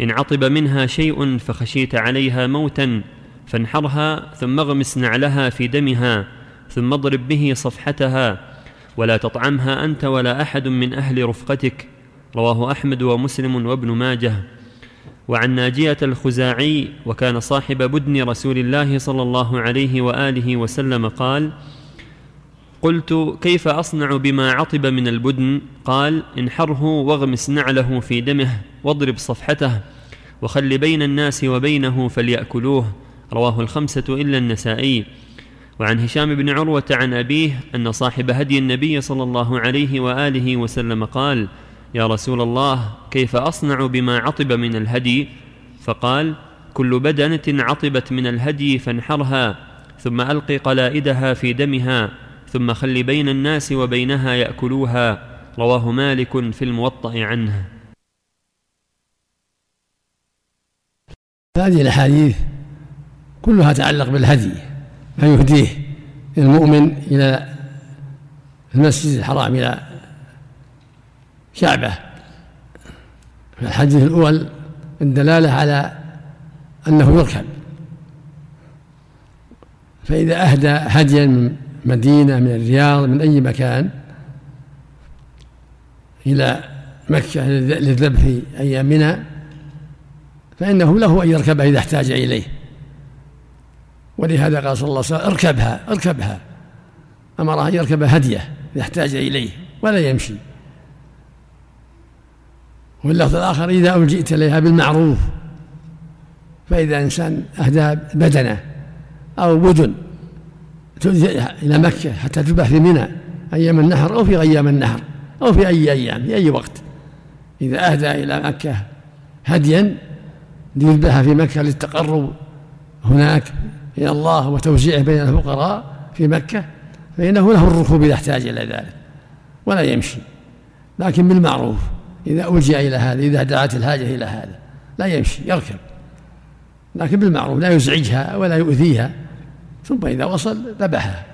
إن عطب منها شيء فخشيت عليها موتا فانحرها ثم اغمس نعلها في دمها ثم اضرب به صفحتها ولا تطعمها أنت ولا أحد من أهل رفقتك. رواه أحمد ومسلم وابن ماجه. وعن ناجية الخزاعي وكان صاحب بدن رسول الله صلى الله عليه وآله وسلم قال قلت كيف أصنع بما عطب من البدن؟ قال انحره واغمس نعله في دمه واضرب صفحته وخل بين الناس وبينه فليأكلوه. رواه الخمسة إلا النسائي. وعن هشام بن عروة عن أبيه أن صاحب هدي النبي صلى الله عليه وآله وسلم قال يا رسول الله كيف أصنع بما عطب من الهدي؟ فقال كل بدنة عطبت من الهدي فانحرها ثم الق قلائدها في دمها ثم خل بين الناس وبينها يأكلوها. رواه مالك في الموطأ عنه. هذه الأحاديث كلها تعلق بالهدي ما يهديه المؤمن إلى المسجد الحرام إلى شعبة. في الحديث الأول الدلالة على أنه يركب. فإذا أهدى هديا من مدينة من الرياض من أي مكان إلى مكة للذبح أيامنا فإنه له أن يركبها إذا احتاج إليه. ولهذا قال صلى الله عليه وسلم اركبها اركبها. أمره أن يركب هديه إذا احتاج إليه ولا يمشي. واللفظ الآخر إذا ألجئت إليها بالمعروف فإذا إنسان أهدى بدنه أو بدن إلى مكة حتى تذبح في منى أيام النحر أو في أيام النحر أو في أي أيام في أي وقت. إذا أهدى إلى مكة هديا ليذبح في مكة للتقرب هناك إلى الله وتوزيعه بين الفقراء في مكة فإنه له الركوب إذا احتاج إلى ذلك ولا يمشي. لكن بالمعروف إذا ألجأ إلى هذا إذا دعت الحاجة إلى هذا لا يمشي يركب. لكن بالمعروف لا يزعجها ولا يؤذيها ثم إذا وصل ذبحها.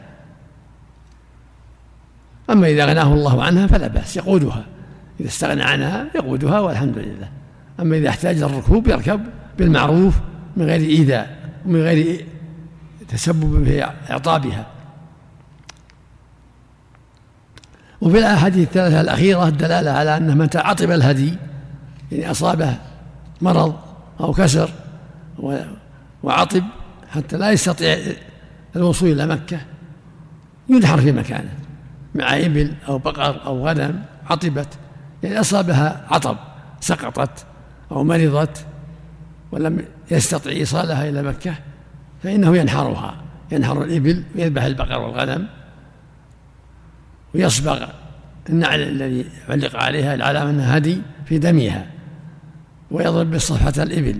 أما إذا غناه الله عنها فلا بأس يقودها. إذا استغنى عنها يقودها والحمد لله. أما إذا احتاج الركوب يركب بالمعروف من غير إيذاء ومن غير تسبب في إعطابها. وفي الأحاديث الثلاثة الأخيرة الدلالة على أن من تعاطب الهدي يعني أصابه مرض أو كسر وعطب حتى لا يستطيع الوصول إلى مكة ينحر في مكانه مع إبل أو بقر أو غنم عطبت يعني أصابها عطب سقطت أو مرضت ولم يستطع إيصالها إلى مكة فإنه ينحرها ينحر الإبل ويذبح البقر والغنم ويصبغ. النعل الذي علق عليها العلامة أنها هدي في دمها ويضرب بصفحة الإبل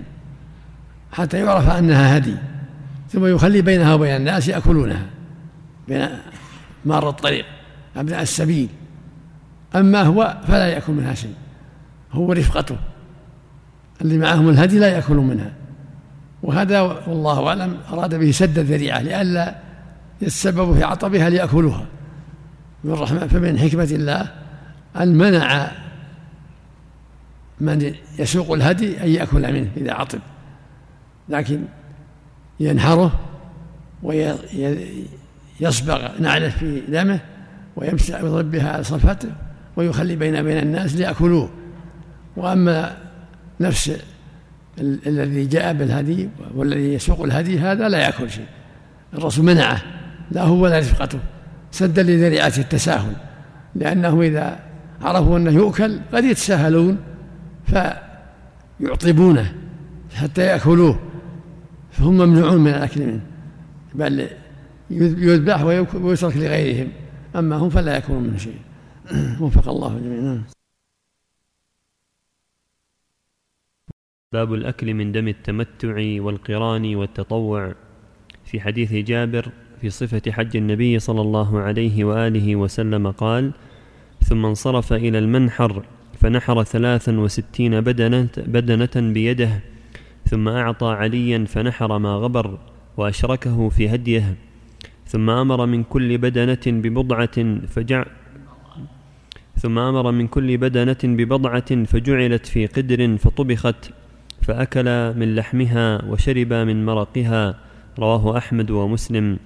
حتى يعرف أنها هدي ثم يخلي بينها وبين الناس يأكلونها بين مار الطريق أبناء السبيل. أما هو فلا يأكل منها شيء هو رفقته. اللي معهم الهدي لا يأكلون منها. وهذا والله أعلم أراد به سد الذريعة لئلا يتسببوا في عطبها ليأكلوها. من رحمة فمن حكمة الله أن منع من يسوق الهدي أن يأكل منه إذا عطب. لكن ينحره ويصبغ نعله في دمه ويمسح ويضرب بها على صفته ويخلي بين بين الناس ليأكلوه. وأما نفس الذي جاء بالهدي والذي يسوق الهدي هذا لا يأكل شيء. الرسول منعه لا هو ولا رفقته. سدا لذريعة التساهل لأنه إذا عرفوا أنه يؤكل قد يتساهلون فيعطبونه حتى يأكلوه فهم ممنوعون من الأكل منه بل يذبح ويترك لغيرهم أما هم فلا يكون منه شيء وفق الله جميعا. نعم. باب الأكل من دم التمتع والقران والتطوع. في حديث جابر في صفة حج النبي صلى الله عليه وآله وسلم قال ثم انصرف إلى المنحر فنحر ثلاثا وستين بدنة, بدنة بيده ثم أعطى عليا فنحر ما غبر وأشركه في هديه ثم أمر من كل بدنة ببضعة فجع ثم أمر من كل بدنة ببضعة فجعلت في قدر فطبخت فأكل من لحمها وشرب من مرقها رواه أحمد ومسلم.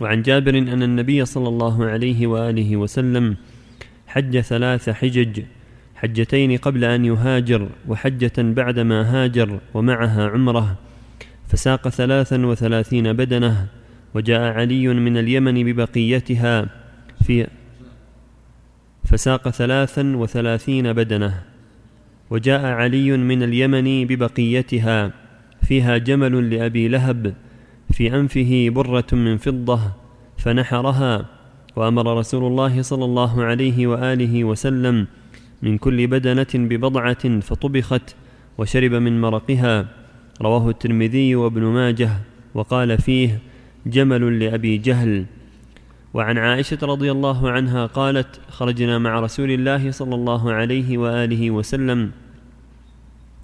وعن جابر أن النبي صلى الله عليه وآله وسلم حج ثلاث حجج حجتين قبل أن يهاجر وحجة بعدما هاجر ومعها عمرة فساق ثلاثا وثلاثين بدنة وجاء علي من اليمن ببقيتها في فساق ثلاثا وثلاثين بدنة وجاء علي من اليمن ببقيتها فيها جمل لأبي لهب في أنفه برة من فضة فنحرها وأمر رسول الله صلى الله عليه وآله وسلم من كل بدنة ببضعة فطبخت وشرب من مرقها. رواه الترمذي وابن ماجه وقال فيه جمل لأبي جهل. وعن عائشة رضي الله عنها قالت خرجنا مع رسول الله صلى الله عليه وآله وسلم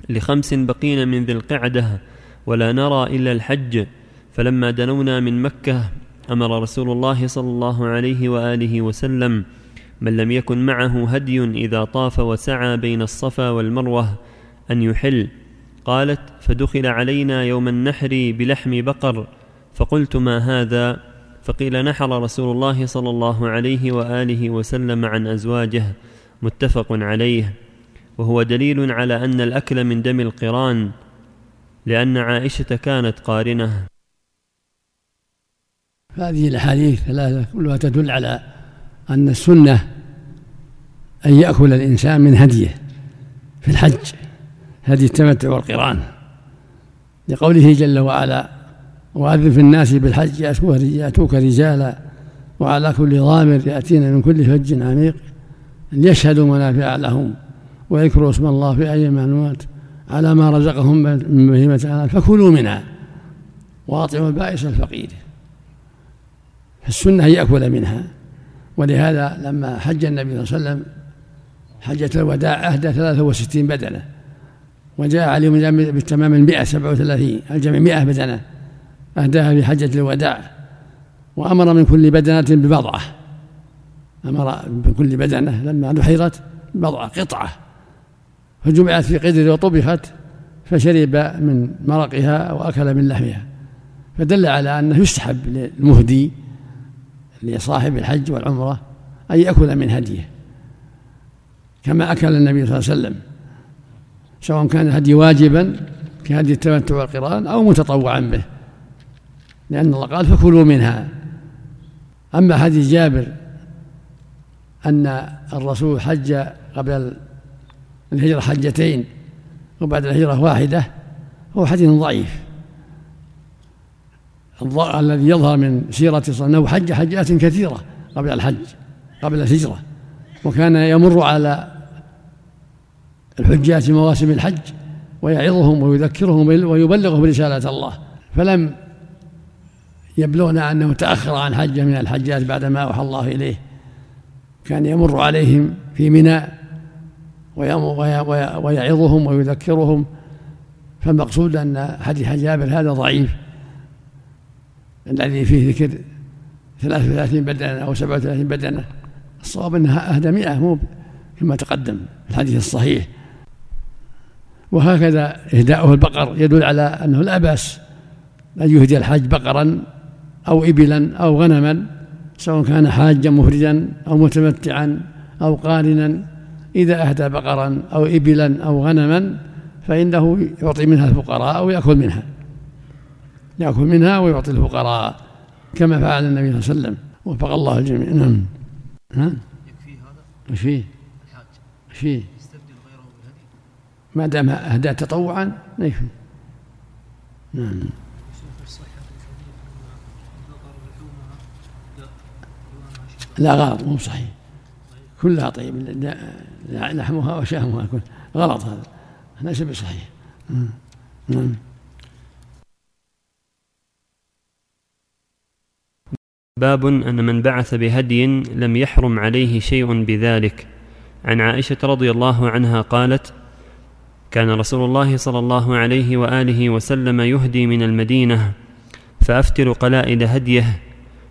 لخمس بقين من ذي القعدة ولا نرى إلا الحج. فلما دنونا من مكة أمر رسول الله صلى الله عليه وآله وسلم من لم يكن معه هدي إذا طاف وسعى بين الصفا والمروة أن يحل. قالت فدخل علينا يوم النحر بلحم بقر. فقلت ما هذا؟ فقيل نحر رسول الله صلى الله عليه وآله وسلم عن أزواجه. متفق عليه. وهو دليل على أن الأكل من دم القران لأن عائشة كانت قارنة. هذه الأحاديث ثلاثة كلها تدل على أن السنة أن يأكل الإنسان من هديه في الحج. هدي التمتع والقران. لقوله جل وعلا وأذن في الناس بالحج يأتوك رجالا وعلى كل ضامر يأتين من كل فج عميق ليشهدوا منافع لهم ويذكروا اسم الله في أي معلومات على ما رزقهم من بهيمة فكلوا منها وأطعموا البائس الفقير. فالسنة أن يأكل منها. ولهذا لما حج النبي صلى الله عليه وسلم حجة الوداع أهدى 63 بدنة. وجاء علي بالتمام المئة سبعة وثلاثين الجميع مئة بدنة أهداها في حجة الوداع. وأمر من كل بدنة ببضعة. أمر من كل بدنة لما نحرت بضعة قطعة. فجمعت في قدر وطبخت فشرب من مرقها وأكل من لحمها. فدل على أنه يستحب للمهدي لصاحب الحج والعمرة أن يأكل من هديه كما أكل النبي صلى الله عليه وسلم سواء كان الهدي واجبا كهدي التمتع والقرآن أو متطوعا به لأن الله قال فكلوا منها. أما حديث جابر أن الرسول حج قبل الهجرة حجتين وبعد الهجرة واحدة هو حديث ضعيف. الذي يظهر من سيرة أنه حج حجات كثيرة قبل الحج قبل الهجرة وكان يمر على الحجاج في مواسم الحج ويعظهم ويذكرهم ويبلغهم رسالة الله. فلم يبلغنا أنه تأخر عن حجة من الحجات بعدما أوحى الله إليه. كان يمر عليهم في منى ويعظهم ويذكرهم. فالمقصود أن حديث جابر هذا ضعيف. الذي فيه ذكر 33 بدنة أو 37 بدنة. الصواب أنها أهدى مئة مو كما تقدم في الحديث الصحيح. وهكذا إهداؤه البقر يدل على أنه لا بأس أن يهدي الحاج بقرا أو إبلا أو غنما سواء كان حاجا مفردا أو متمتعا أو قارنا. إذا أهدى بقرا أو إبلا أو غنما فإنه يعطي منها الفقراء أو يأكل منها. يأكل منها ويعطي الفقراء كما فعل النبي صلى الله عليه وسلم. وفق الله الجميع. نعم. ها؟ يكفي هذا؟ إيش فيه؟ الحاج. إيش فيه؟ يستبدل غيره بالهدي ما دام اهدى تطوعا لا يكفي. نعم. لا غلط مو صحيح. كلها طيب. لحمها وشهمها. كل غلط هذا. ليس بصحيح. نعم. باب أن من بعث بهدي لم يحرم عليه شيء بذلك. عن عائشة رضي الله عنها قالت كان رسول الله صلى الله عليه وآله وسلم يهدي من المدينة فأفتر قلائد هديه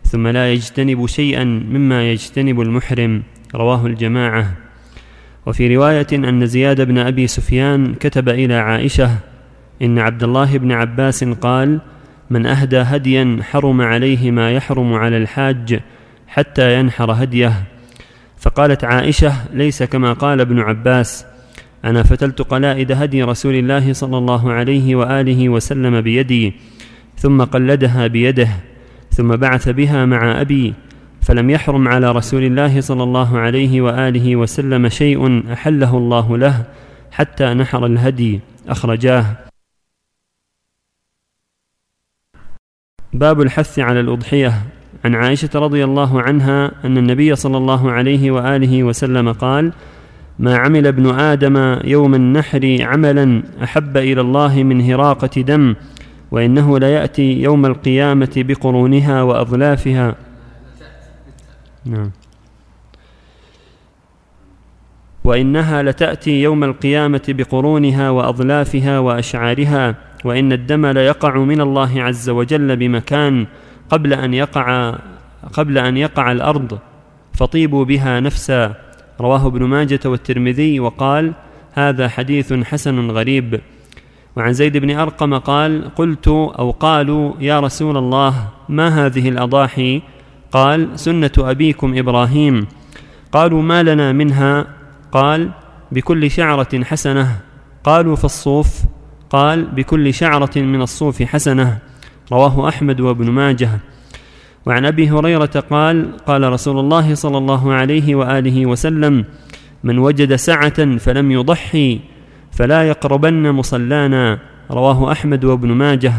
ثم لا يجتنب شيئا مما يجتنب المحرم. رواه الجماعة. وفي رواية أن زياد بن أبي سفيان كتب إلى عائشة إن عبد الله بن عباس قال من أهدى هديا حرم عليه ما يحرم على الحاج حتى ينحر هديه. فقالت عائشة ليس كما قال ابن عباس أنا فتلت قلائد هدي رسول الله صلى الله عليه وآله وسلم بيدي ثم قلدها بيده ثم بعث بها مع أبي فلم يحرم على رسول الله صلى الله عليه وآله وسلم شيء أحله الله له حتى نحر الهدي أخرجاه. باب الحث على الأضحية. عن عائشة رضي الله عنها أن النبي صلى الله عليه وآله وسلم قال ما عمل ابن آدم يوم النحر عملا أحب إلى الله من هراقة دم وإنه ليأتي يوم القيامة بقرونها وأظلافها. نعم. وإنها لتأتي يوم القيامة بقرونها وأظلافها وأشعارها وإن الدم ليقع من الله عز وجل بمكان قبل أن يقع قبل أن يقع الأرض فطيبوا بها نفسا. رواه ابن ماجة والترمذي وقال هذا حديث حسن غريب. وعن زيد بن أرقم قال قلت أو قالوا يا رسول الله ما هذه الأضاحي؟ قال سنة أبيكم إبراهيم. قالوا ما لنا منها؟ قال بكل شعرة حسنة. قالوا فالصوف قال بكل شعرة من الصوف حسنة رواه أحمد وابن ماجه. وعن أبي هريرة قال قال رسول الله صلى الله عليه وآله وسلم من وجد سعة فلم يضحي فلا يقربن مصلانا. رواه أحمد وابن ماجه.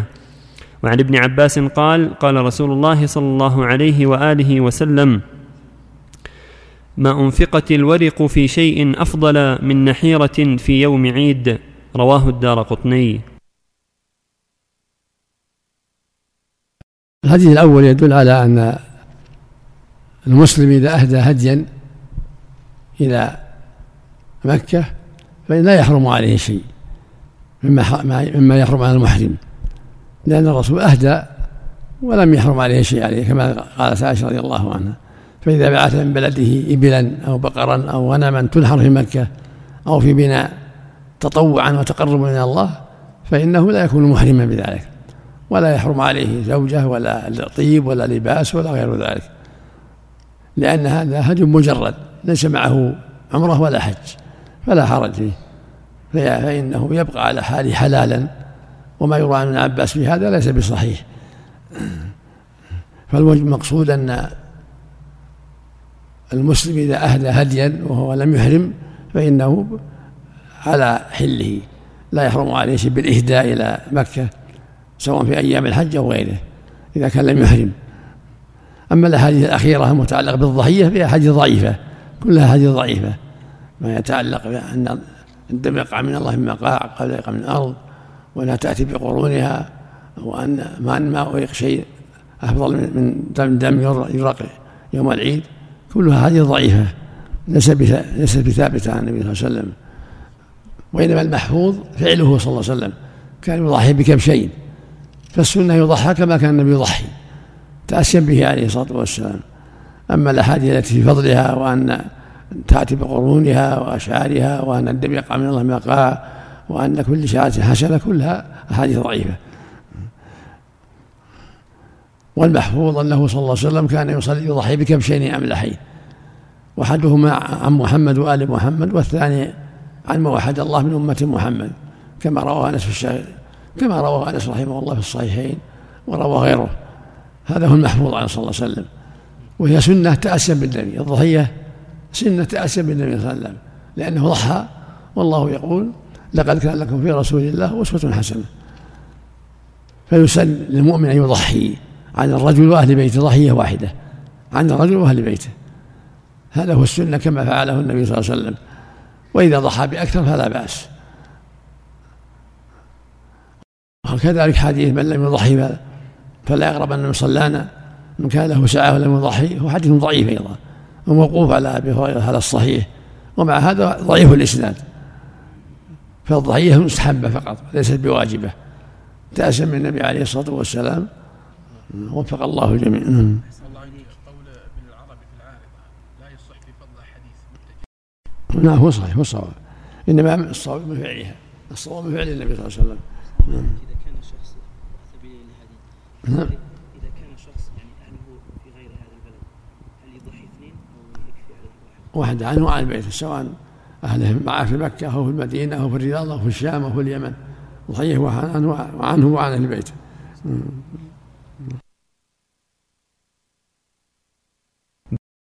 وعن ابن عباس قال قال رسول الله صلى الله عليه وآله وسلم ما أنفقت الورق في شيء أفضل من نحيرة في يوم عيد. رواه الدار قطني. الحديث الأول يدل على أن المسلم إذا أهدى هديا إلى مكة فإن لا يحرم عليه شيء مما مما يحرم على المحرم. لأن الرسول أهدى ولم يحرم عليه شيء عليه كما قالت عائشة رضي الله عنها. فإذا بعث من بلده إبلا أو بقرا أو غنما تنحر في مكة أو في بناء تطوعا وتقربا إلى الله فإنه لا يكون محرما بذلك. ولا يحرم عليه زوجة ولا طيب ولا لباس ولا غير ذلك. لأن هذا هدي مجرد ليس معه عمرة ولا حج فلا حرج فيه. فإنه يبقى على حاله حلالا وما يروى عن ابن عباس في هذا ليس بصحيح. فالمقصود أن المسلم إذا أهدى هديا وهو لم يحرم فإنه على حله. لا يحرم عليه شيء بالإهداء إلى مكة سواء في أيام الحج أو غيره إذا كان لم يحرم. أما الأحاديث الأخيرة المتعلقة بالضحية فهي أحاديث ضعيفة كلها أحاديث ضعيفة. ما يتعلق بأن الدم يقع من الله مما قاع قبل يقع من الأرض ولا تأتي بقرونها وأن ما أن ما أريق شيء أفضل من دم دم يرق يوم العيد. كلها هذه ضعيفة ليست بثابتة عن النبي صلى الله عليه وسلم. وإنما المحفوظ فعله صلى الله عليه وسلم. كان يضحي بكبشين فالسنة يضحى كما كان النبي يضحي تأسيا به عليه الصلاة والسلام. أما الأحاديث التي في فضلها وأن تأتي بقرونها وأشعارها وأن الدم يقع من الله ما قاع وأن كل شعرة حسنة كلها أحاديث ضعيفة. والمحفوظ أنه صلى الله عليه وسلم كان يصلي يضحي بكبشين أملحين وأحدهما عن محمد وآل محمد والثاني عن ما وحد الله من أمة محمد كما رواه أنس في الشهر كما رواه أنس رحمه الله في الصحيحين وروى غيره. هذا هو المحفوظ عنه صلى الله عليه وسلم. وهي سنة تأسيا بالنبي. الضحية سنة تأسيا بالنبي صلى الله عليه وسلم. لأنه ضحى والله يقول لقد كان لكم في رسول الله أسوة حسنة. فيسن للمؤمن أن يضحي عن الرجل وأهل بيته ضحية واحدة عن الرجل وأهل بيته. هذا هو السنة كما فعله النبي صلى الله عليه وسلم. وإذا ضحى بأكثر فلا بأس. وكذلك حديث من لم يضحي فلا يقرب أن مصلانا من كان له ساعة ولم يضحي هو حديث ضعيف أيضا وموقوف على أبي هريرة هذا الصحيح ومع هذا ضعيف الإسناد. فالضحية مستحبة فقط ليست بواجبة. تأسم من النبي عليه الصلاة والسلام وفق الله الجميع نعم قول ابن العربي في العارضة لا يصح في فضل حديث نعم هو صحيح هو صواب. إنما الصواب من فعلها الصواب من فعل النبي صلى الله عليه وسلم. نعم. إذا كان شخص سبيل لهذه نعم. إذا كان شخص يعني أهله في غير هذا البلد هل يضحي اثنين أو يكفي عليه واحد؟ واحد عنه وعن بيته سواء أهله معه في مكة أو في المدينة أو في الرياض أو في الشام أو في اليمن. ضحيه وعنه وعن أهل بيته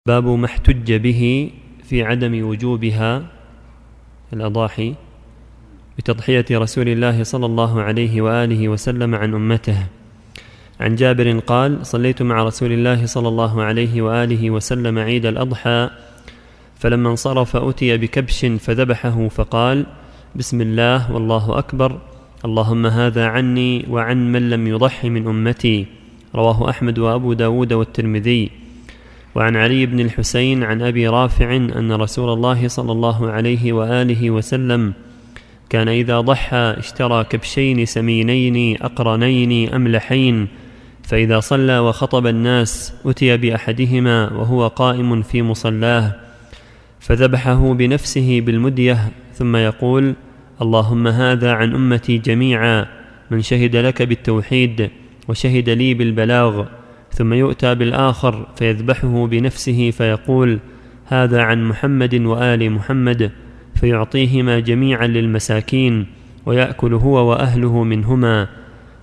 باب ما احتج به في عدم وجوبها الأضاحي بتضحية رسول الله صلى الله عليه وآله وسلم عن أمته. عن جابر قال صليت مع رسول الله صلى الله عليه وآله وسلم عيد الأضحى فلما انصرف أتي بكبش فذبحه فقال بسم الله والله أكبر اللهم هذا عني وعن من لم يضح من أمتي رواه أحمد وأبو داود والترمذي. وعن علي بن الحسين عن أبي رافع أن رسول الله صلى الله عليه وآله وسلم كان إذا ضحى اشترى كبشين سمينين أقرنين أملحين فإذا صلى وخطب الناس أتي بأحدهما وهو قائم في مصلاه فذبحه بنفسه بالمدية ثم يقول اللهم هذا عن أمتي جميعا من شهد لك بالتوحيد وشهد لي بالبلاغ ثم يؤتى بالآخر فيذبحه بنفسه فيقول هذا عن محمد وآل محمد. فيعطيهما جميعا للمساكين ويأكل هو وأهله منهما.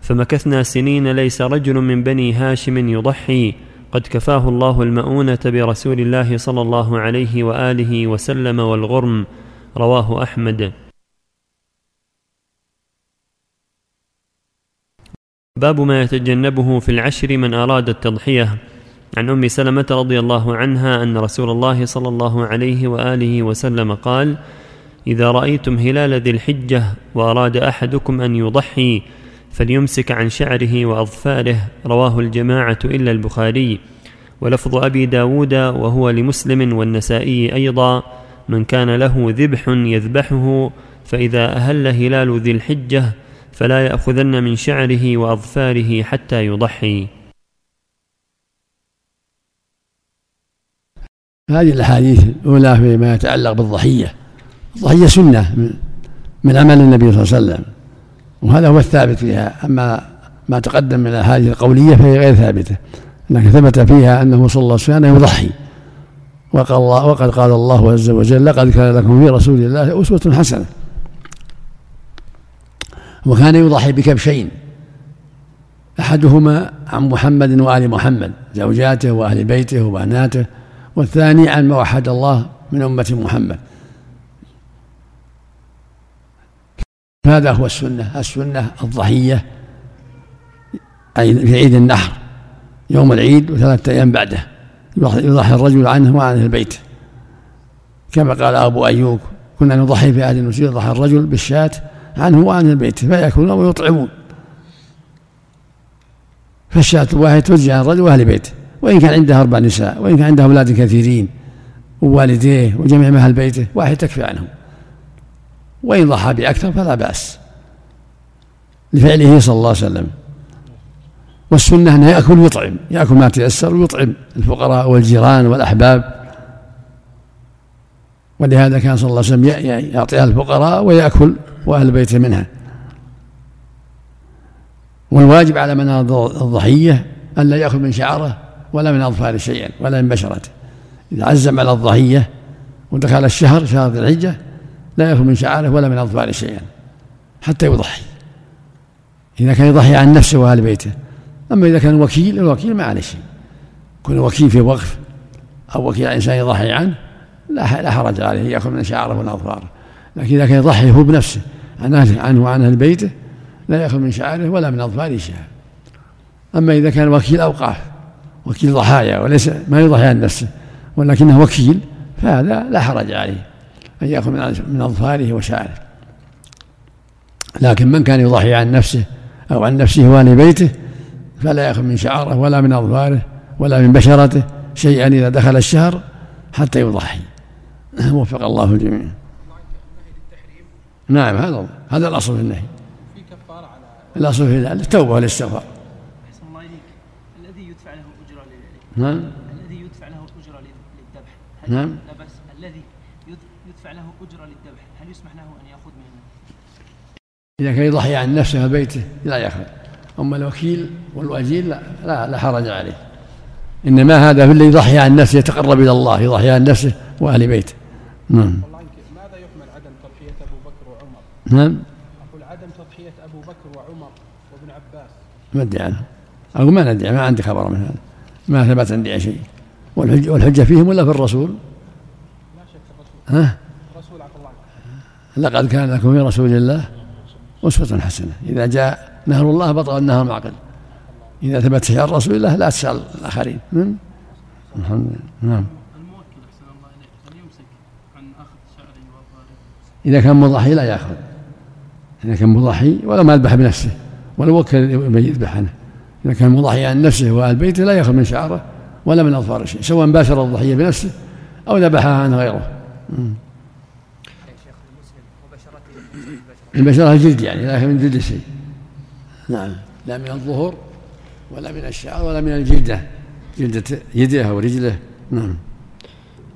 فمكثنا سنين ليس رجل من بني هاشم يضحي. قد كفاه الله المؤونة برسول الله صلى الله عليه وآله وسلم والغرم. رواه أحمد. باب ما يتجنبه في العشر من أراد التضحية. عن أم سلمة رضي الله عنها أن رسول الله صلى الله عليه وآله وسلم قال إذا رأيتم هلال ذي الحجة وأراد أحدكم أن يضحي فليمسك عن شعره وأظفاره. رواه الجماعة إلا البخاري. ولفظ أبي داود وهو لمسلم والنسائي أيضا من كان له ذبح يذبحه فإذا أهل هلال ذي الحجة فلا يأخذن من شعره وأظفاره حتى يضحي. هذه الأحاديث الأولى فيما يتعلق بالضحية. الضحية سنة من عمل النبي صلى الله عليه وسلم وهذا هو الثابت فيها. أما ما تقدم من الأحاديث القولية فهي غير ثابتة لكن ثبت فيها أنه صلى الله عليه وسلم يضحي. وقال الله وقد قال الله عز وجل لقد كان لكم في رسول الله أسوة حسنة. وكان يضحي بكبشين أحدهما عن محمد وآل محمد زوجاته وأهل بيته وبناته والثاني عن ما وحد الله من أمة محمد. هذا هو السنة السنة الضحية في عيد النحر يوم العيد وثلاثة أيام بعده يضحي الرجل عنه وعن البيت كما قال أبو أيوب كنا نضحي في عهد النسير يضحي الرجل بالشاة عنه وعن البيت؟ فيأكلون ويطعمون. فالشاة الواحدة توزع على الرجل وأهل بيته وإن كان عنده أربع نساء وإن كان عنده أولاد كثيرين ووالديه وجميع أهل بيته واحد تكفي عنهم. وإن ضحى بأكثر فلا بأس. لفعله صلى الله عليه وسلم. والسنة أنه يأكل ويطعم يأكل ما تيسر ويطعم. الفقراء والجيران والأحباب. ولهذا كان صلى الله عليه وسلم يعطيها الفقراء ويأكل وأهل بيته منها. والواجب على من الضحية أن لا يأخذ من شعرة ولا من أظفاره شيئا ولا من بشرته إذا عزم على الضحية ودخل الشهر شهر ذي الحجة لا يأخذ من شعرة ولا من أظفاره شيئا حتى يضحي. إذا كان يضحي عن نفسه وأهل بيته. أما إذا كان وكيل الوكيل ما عليه شيء. يكون وكيل في وقف أو وكيل إنسان يضحي عنه لا لا حرج عليه يأخذ من شعره ومن أظفاره. لكن إذا كان يضحي هو بنفسه عن أهله عنه وعن أهل بيته لا يأخذ من شعره ولا من أظفاره شيئا. أما إذا كان وكيل أوقاف وكيل ضحايا وليس ما يضحي عن نفسه ولكنه وكيل فهذا لا حرج عليه أن يأخذ من أظفاره وشعره. لكن من كان يضحي عن نفسه أو عن نفسه وأهل بيته فلا يأخذ من شعره ولا من أظفاره ولا من بشرته شيئا إذا دخل الشهر حتى يضحي. وفق الله الجميع. نعم هذا هذا الأصل في النهي. في كفارة على الأصل في ذلك التوبة والاستغفار. الله إليك. الذي يدفع له أجرة نعم. الذي يدفع له أجرة للذبح. نعم. لا بس الذي يدفع له أجرة للذبح هل يسمح له أن يأخذ منه؟ إذا كان يضحي عن نفسه وبيته لا يأخذ. أما الوكيل والوكيل لا, لا, لا حرج عليه. إنما هذا في الذي يضحي عن نفسه يتقرب إلى الله يضحي عن نفسه وأهل بيته. نعم. ماذا يحمل عدم تضحية أبو بكر وعمر؟ نعم. أقول عدم تضحية أبو بكر وعمر وابن عباس. ما أدري عنه. أقول ما ندري ما عندي خبر من هذا. ما ثبت عندي شيء. والحجة, والحجة فيهم ولا في الرسول؟ لا شك الرسول. ها؟ الرسول عفى الله لقد كان لكم في رسول الله أسوة حسنة. إذا جاء نهر الله بطل النهر معقل إذا ثبت شيء عن رسول الله لا تسأل الآخرين. نعم. الحمد لله. نعم. إذا كان مضحي لا يأخذ. إذا كان مضحي ولا ما يذبح بنفسه ولا وكل يذبح عنه إذا كان مضحي عن نفسه وأهل بيته لا يأخذ من شعره ولا من أظفاره شيء سواء باشر الضحية بنفسه أو ذبحها عن غيره. البشرة الجلد يعني لا من جلد الشيء نعم. لا من الظهور ولا من الشعر ولا من الجلدة. جلدة يده ورجله. نعم.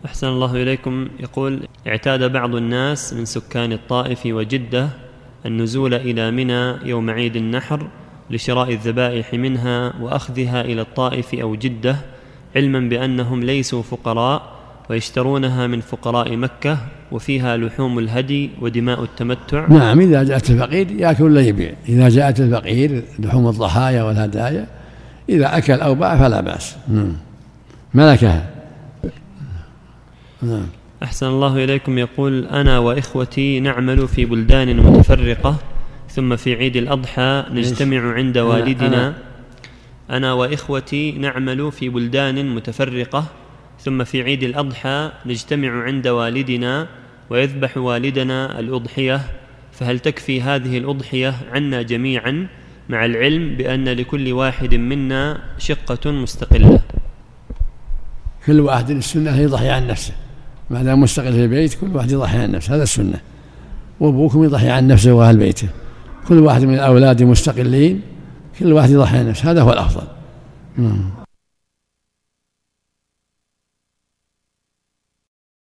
أحسن الله إليكم. يقول اعتاد بعض الناس من سكان الطائف وجدة النزول إلى منى يوم عيد النحر لشراء الذبائح منها وأخذها إلى الطائف أو جدة علما بأنهم ليسوا فقراء ويشترونها من فقراء مكة وفيها لحوم الهدي ودماء التمتع. نعم إذا جاءت الفقير يأكل ولا يبيع؟ إذا جاءت الفقير لحوم الضحايا والهدايا إذا أكل أو باع فلا بأس. نعم. ملكها. نعم. أحسن الله إليكم. يقول أنا وإخوتي نعمل في بلدان متفرقة ثم في عيد الأضحى نجتمع عند والدنا. أنا. وإخوتي نعمل في بلدان متفرقة ثم في عيد الأضحى نجتمع عند والدنا ويذبح والدنا الأضحية. فهل تكفي هذه الأضحية عنا جميعا مع العلم بأن لكل واحد منا شقة مستقلة؟ كل واحد السنة يضحي عن نفسه. ما دام مستقل في البيت كل واحد يضحي عن نفسه هذا السنة وأبوكم يضحي عن نفسه وأهل بيته. كل واحد من الأولاد مستقلين كل واحد يضحي عن نفسه هذا هو الأفضل.